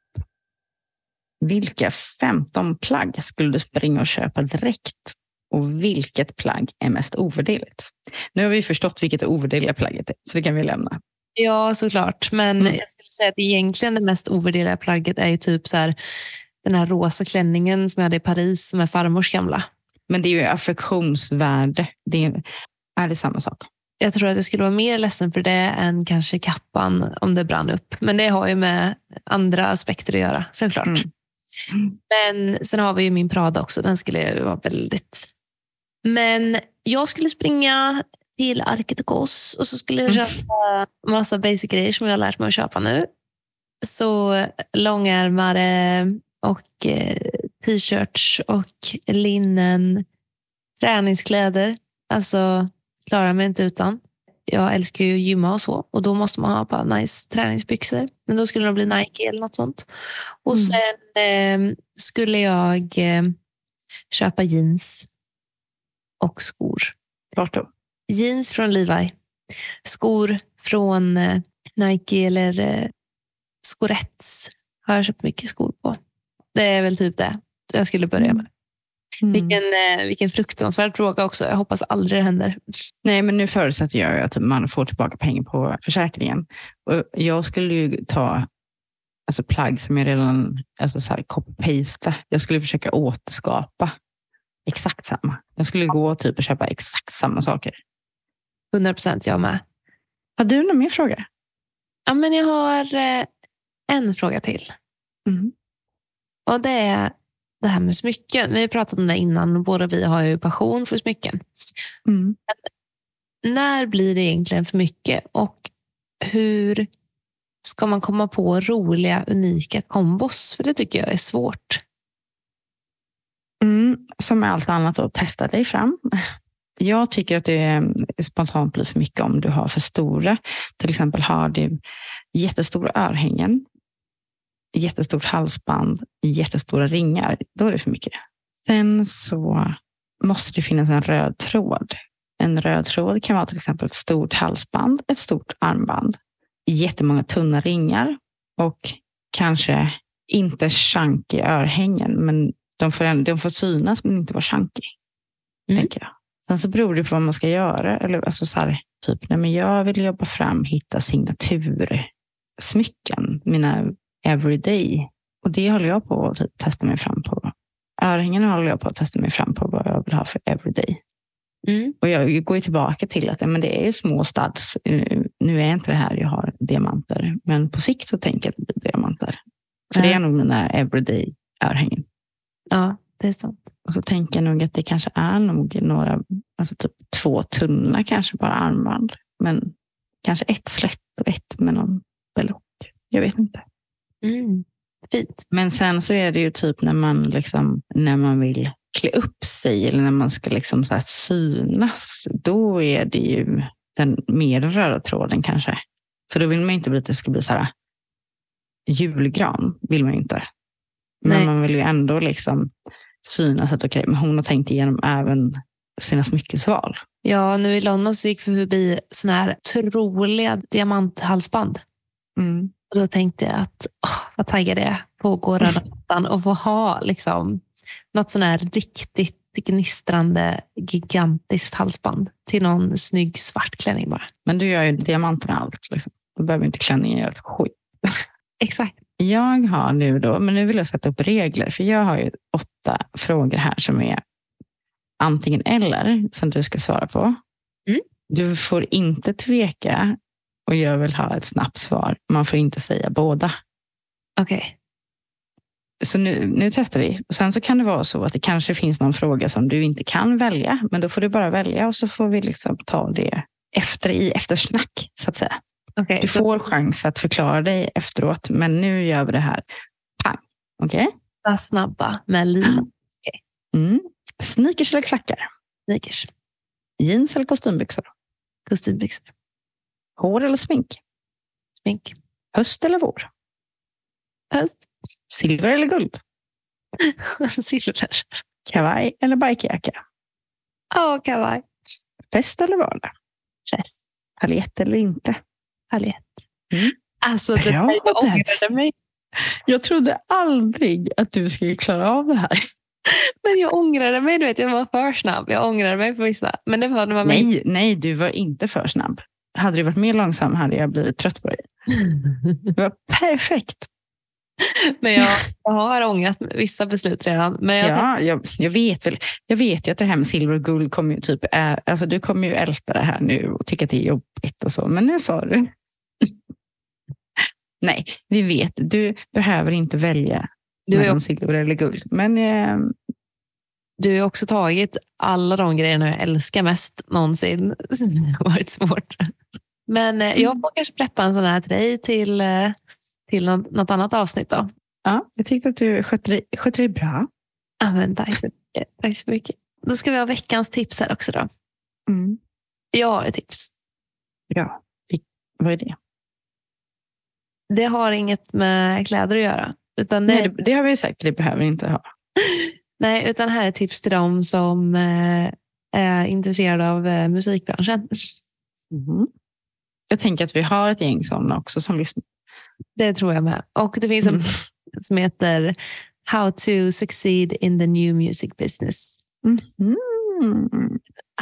Speaker 1: vilka 15 plagg skulle du springa och köpa direkt? Och vilket plagg är mest ovärderligt? Nu har vi förstått vilket ovärderliga plagget är, så det kan vi lämna.
Speaker 2: Ja, såklart. Men
Speaker 1: Mm.
Speaker 2: jag skulle säga att egentligen det mest ovärderliga plagget är ju typ så här, den här rosa klänningen som jag hade i Paris som är farmors gamla.
Speaker 1: Men det är ju affektionsvärde. Det är, är det samma sak?
Speaker 2: Jag tror att jag skulle vara mer ledsen för det än kanske kappan om det brann upp. Men det har ju med andra aspekter att göra, såklart.
Speaker 1: Mm.
Speaker 2: Men sen har vi ju min Prada också. Den skulle jag vara väldigt... Men jag skulle springa till Arket och och så skulle jag
Speaker 1: Mm.
Speaker 2: köpa massa basic grejer som jag har lärt mig att köpa nu. Så långärmare och eh, t-shirts och linnen, träningskläder. Alltså, klarar mig inte utan. Jag älskar ju att gymma och så och då måste man ha bara nice träningsbyxor. Men då skulle nog bli Nike eller något sånt. Och
Speaker 1: Mm.
Speaker 2: sen eh, skulle jag eh, köpa jeans och skor.
Speaker 1: Vart då?
Speaker 2: Jeans från Levi. Skor från eh, Nike eller eh, Skoretz har jag köpt mycket skor på. Det är väl typ det jag skulle börja med.
Speaker 1: Mm.
Speaker 2: Vilken, eh, vilken fruktansvärd fråga också. Jag hoppas aldrig det händer.
Speaker 1: Nej, men nu förutsätter jag att man får tillbaka pengar på försäkringen. Och jag skulle ju ta alltså plagg som jag redan alltså så här, copy-pasta. Jag skulle försöka återskapa exakt samma. Jag skulle gå typ och köpa exakt samma saker.
Speaker 2: 100 procent jag med.
Speaker 1: Har du någon mer fråga?
Speaker 2: Ja, men jag har eh, en fråga till.
Speaker 1: Mm.
Speaker 2: Och det är det här med smycken. Vi har pratat om det innan och båda vi har ju passion för smycken.
Speaker 1: Mm.
Speaker 2: När blir det egentligen för mycket och hur ska man komma på roliga, unika kombos? För det tycker jag är svårt.
Speaker 1: Mm. Som med allt annat, att testa dig fram. Jag tycker att det är spontant blir för mycket om du har för stora. Till exempel har du jättestora örhängen, jättestort halsband, jättestora ringar. Då är det för mycket. Sen så måste det finnas en röd tråd. En röd tråd kan vara till exempel ett stort halsband, ett stort armband, jättemånga tunna ringar och kanske inte chunky örhängen, men de får, de får synas men inte vara chunky.
Speaker 2: Mm.
Speaker 1: Tänker jag. Sen så beror det på vad man ska göra. Eller, alltså så här, typ, nej, men jag vill jobba fram, hitta signatursmycken, mina everyday. Och det håller jag på att typ, testa mig fram på. Örhängen håller jag på att testa mig fram på vad jag vill ha för everyday.
Speaker 2: Mm.
Speaker 1: Och jag går ju tillbaka till att men det är ju små stads. Eh, Nu är inte det här jag har diamanter, men på sikt så tänker jag att det blir diamanter. För det
Speaker 2: Ja.
Speaker 1: är nog mina everyday örhängen.
Speaker 2: Ja, det är sant.
Speaker 1: Och så tänker jag nog att det kanske är nog några, alltså typ två tunna kanske bara armband. Men kanske ett slätt och ett med någon belock. Jag vet inte.
Speaker 2: Mm. Fint.
Speaker 1: Men sen så är det ju typ när man, liksom, när man vill klä upp sig eller när man ska liksom så synas. Då är det ju den, mer den röda tråden kanske. För då vill man inte att det ska bli så här julgran. vill man ju inte. Men
Speaker 2: Nej.
Speaker 1: man vill ju ändå liksom synas att okej, men hon har tänkt igenom även sina smyckesval.
Speaker 2: Ja, nu i London så gick vi förbi såna här otroliga diamanthalsband.
Speaker 1: Mm.
Speaker 2: Och då tänkte jag att åh, vad taggad jag är på att gå röda mattan och få ha liksom, något sån här riktigt gnistrande gigantiskt halsband till någon snygg svart klänning bara.
Speaker 1: Men du gör ju diamanterna allt. Liksom. Då behöver inte klänningen göra ett skit.
Speaker 2: Exakt.
Speaker 1: Jag har nu då, men nu vill jag sätta upp regler, för jag har ju åtta frågor här som är antingen eller som du ska svara på.
Speaker 2: Mm.
Speaker 1: Du får inte tveka och jag vill ha ett snabbt svar. Man får inte säga båda.
Speaker 2: Okej.
Speaker 1: Så nu, nu testar vi. Och sen så kan det vara så att det kanske finns någon fråga som du inte kan välja, men då får du bara välja och så får vi liksom ta det efter i eftersnack, så att säga.
Speaker 2: Okej,
Speaker 1: Du
Speaker 2: så
Speaker 1: får chans att förklara dig efteråt, men nu gör vi det här. Pang. Okej?
Speaker 2: åtta snabba med lila
Speaker 1: Mm. Sneakers eller klackar?
Speaker 2: sneakers.
Speaker 1: Jeans eller kostymbyxor?
Speaker 2: Kostymbyxor.
Speaker 1: Hår eller smink?
Speaker 2: Smink.
Speaker 1: Höst eller vår?
Speaker 2: Höst.
Speaker 1: Silver eller guld?
Speaker 2: Silver.
Speaker 1: Kavaj eller bikejacka?
Speaker 2: Ja, kavaj.
Speaker 1: Fest eller vardag?
Speaker 2: Fest.
Speaker 1: Paljett eller inte?
Speaker 2: Paljett.
Speaker 1: Mm.
Speaker 2: Alltså, det
Speaker 1: Bra
Speaker 2: där. ångrade mig.
Speaker 1: Jag trodde aldrig att du skulle klara av det här.
Speaker 2: Men jag ångrade mig. Du vet, jag var för snabb. Jag ångrade mig på vissa. Men det var när man
Speaker 1: Nej, nej, du var inte för snabb. Hade du varit mer långsam hade jag blivit trött på dig. Det var perfekt.
Speaker 2: Men jag, jag har ångrat vissa beslut redan. Men jag,
Speaker 1: Ja, jag, jag vet väl. Jag vet ju att det här med silver och guld kommer ju typ, är, alltså du kommer ju älta det här nu och tycka att det är jobbigt och så. Men nu sa du. Nej, vi vet. Du behöver inte välja
Speaker 2: du,
Speaker 1: mellan silver eller guld. Men eh,
Speaker 2: du har också tagit alla de grejerna jag älskar mest någonsin. Det har varit svårt. Men eh, jag får kanske preppa en sån här till dig till, eh, till något, annat avsnitt. Då.
Speaker 1: ja, jag tyckte att du skötte dig, skötte dig bra.
Speaker 2: Ja, men tack, så mycket. tack så mycket. Då ska vi ha veckans tips här också. Då.
Speaker 1: Mm.
Speaker 2: Jag har ett tips.
Speaker 1: Ja, vad är det?
Speaker 2: Det har inget med kläder att göra. Utan det,
Speaker 1: Nej, det, det har vi sagt, det behöver vi inte ha.
Speaker 2: nej, utan här är ett tips till dem som eh, är intresserade av musikbranschen.
Speaker 1: Mhm. Jag tänker att vi har ett gäng sådana också som lyssnar.
Speaker 2: Det tror jag med. Och det finns en
Speaker 1: Mm.
Speaker 2: som heter How to succeed in the new music business.
Speaker 1: Mhm.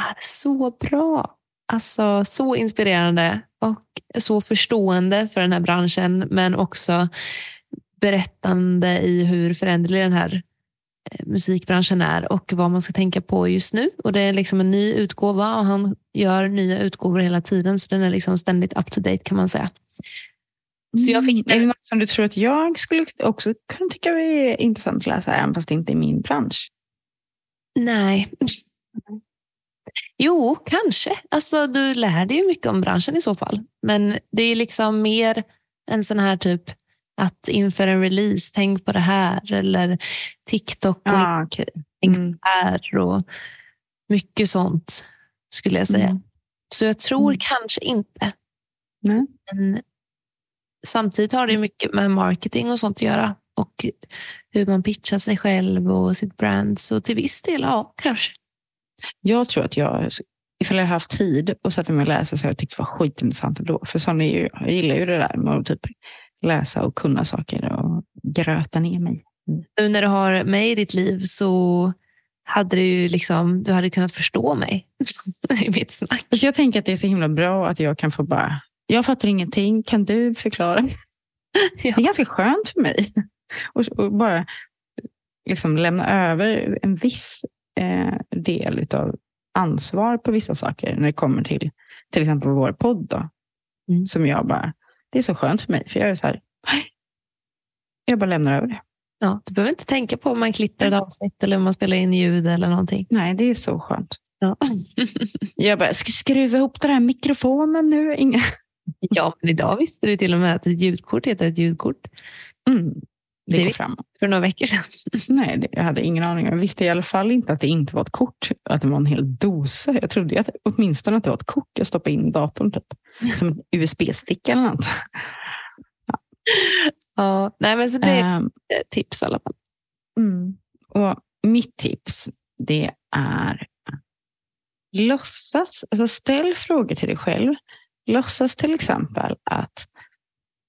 Speaker 2: är så bra. Alltså så inspirerande och så förstående för den här branschen men också berättande i hur föränderlig den här musikbranschen är och vad man ska tänka på just nu. Och Det är liksom en ny utgåva och han gör nya utgåvor hela tiden så den är liksom ständigt up to date kan man säga. Så jag fick
Speaker 1: Mm. Är det något som du tror att jag skulle också kunna tycka är intressant att läsa, även fast det inte är min bransch?
Speaker 2: Nej. Jo, kanske. Alltså, du lär dig ju mycket om branschen i så fall. Men det är liksom mer en sån här typ att inför en release, tänk på det här. Eller TikTok och
Speaker 1: Ja, okej.
Speaker 2: tänk
Speaker 1: Mm.
Speaker 2: på det här. Och mycket sånt skulle jag säga.
Speaker 1: Mm.
Speaker 2: Så jag tror
Speaker 1: Mm.
Speaker 2: kanske inte.
Speaker 1: Nej.
Speaker 2: Men samtidigt har det mycket med marketing och sånt att göra. Och hur man pitchar sig själv och sitt brand. Så till viss del, ja, kanske.
Speaker 1: Jag tror att jag, ifall jag haft tid och satt mig och läsa så hade jag tyckt det var skitintressant ändå. För sån är ju, jag gillar ju det där med att typ läsa och kunna saker och gröta ner mig.
Speaker 2: nu när du har mig i ditt liv så hade du liksom, du hade kunnat förstå mig i mitt snack.
Speaker 1: Så jag tänker att det är så himla bra att jag kan få bara, jag fattar ingenting, kan du förklara? Det är ganska skönt för mig. Och, och bara liksom lämna över en viss eh, del av ansvar på vissa saker när det kommer till till exempel vår podd. Då,
Speaker 2: Mm.
Speaker 1: Som jag bara, det är så skönt för mig. För jag är så här, jag bara lämnar över det.
Speaker 2: Ja, du behöver inte tänka på om man klipper ett avsnitt eller om man spelar in ljud eller någonting.
Speaker 1: Nej, det är så skönt.
Speaker 2: Ja,
Speaker 1: Jag bara, ska skruva ihop den här mikrofonen nu? Inga...
Speaker 2: ja men idag visste du till och med att ett ljudkort heter ett ljudkort.
Speaker 1: Mm. Det,
Speaker 2: Det
Speaker 1: går framåt.
Speaker 2: För några veckor sedan.
Speaker 1: Nej, det, jag hade ingen aning. Jag visste i alla fall inte att det inte var ett kort, att det var en hel dosa. Jag trodde att, åtminstone att det var ett kort jag stoppade in i datorn, typ. som en USB-sticka eller något.
Speaker 2: Ja, nej, men så det är ett tips i alla fall.
Speaker 1: och mitt tips, det är låtsas, alltså ställ frågor till dig själv. Låtsas till exempel att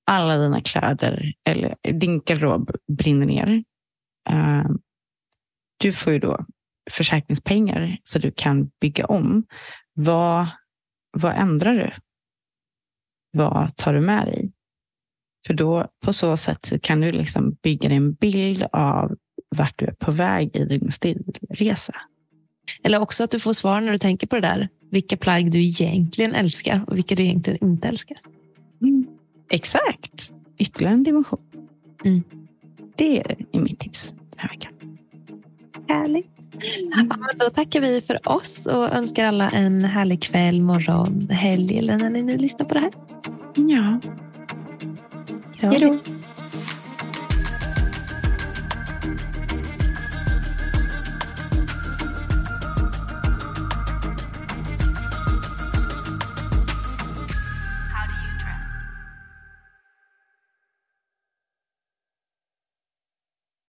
Speaker 1: alla dina kläder eller din garderob brinner ner. Ehm, Du får ju då försäkringspengar så du kan bygga om. Vad, vad ändrar du? Vad tar du med dig? För då på så sätt så kan du liksom bygga en bild av vart du är på väg i din stilresa.
Speaker 2: Eller också att du får svar när du tänker på det där. Vilka plagg du egentligen älskar och vilka du egentligen inte älskar.
Speaker 1: Exakt. Ytterligare en dimension.
Speaker 2: Mm.
Speaker 1: Det är mitt tips den här veckan.
Speaker 2: Härligt. Ja, men då tackar vi för oss och önskar alla en härlig kväll, morgon, helg eller när ni nu lyssnar på det här.
Speaker 1: Ja. Hej då.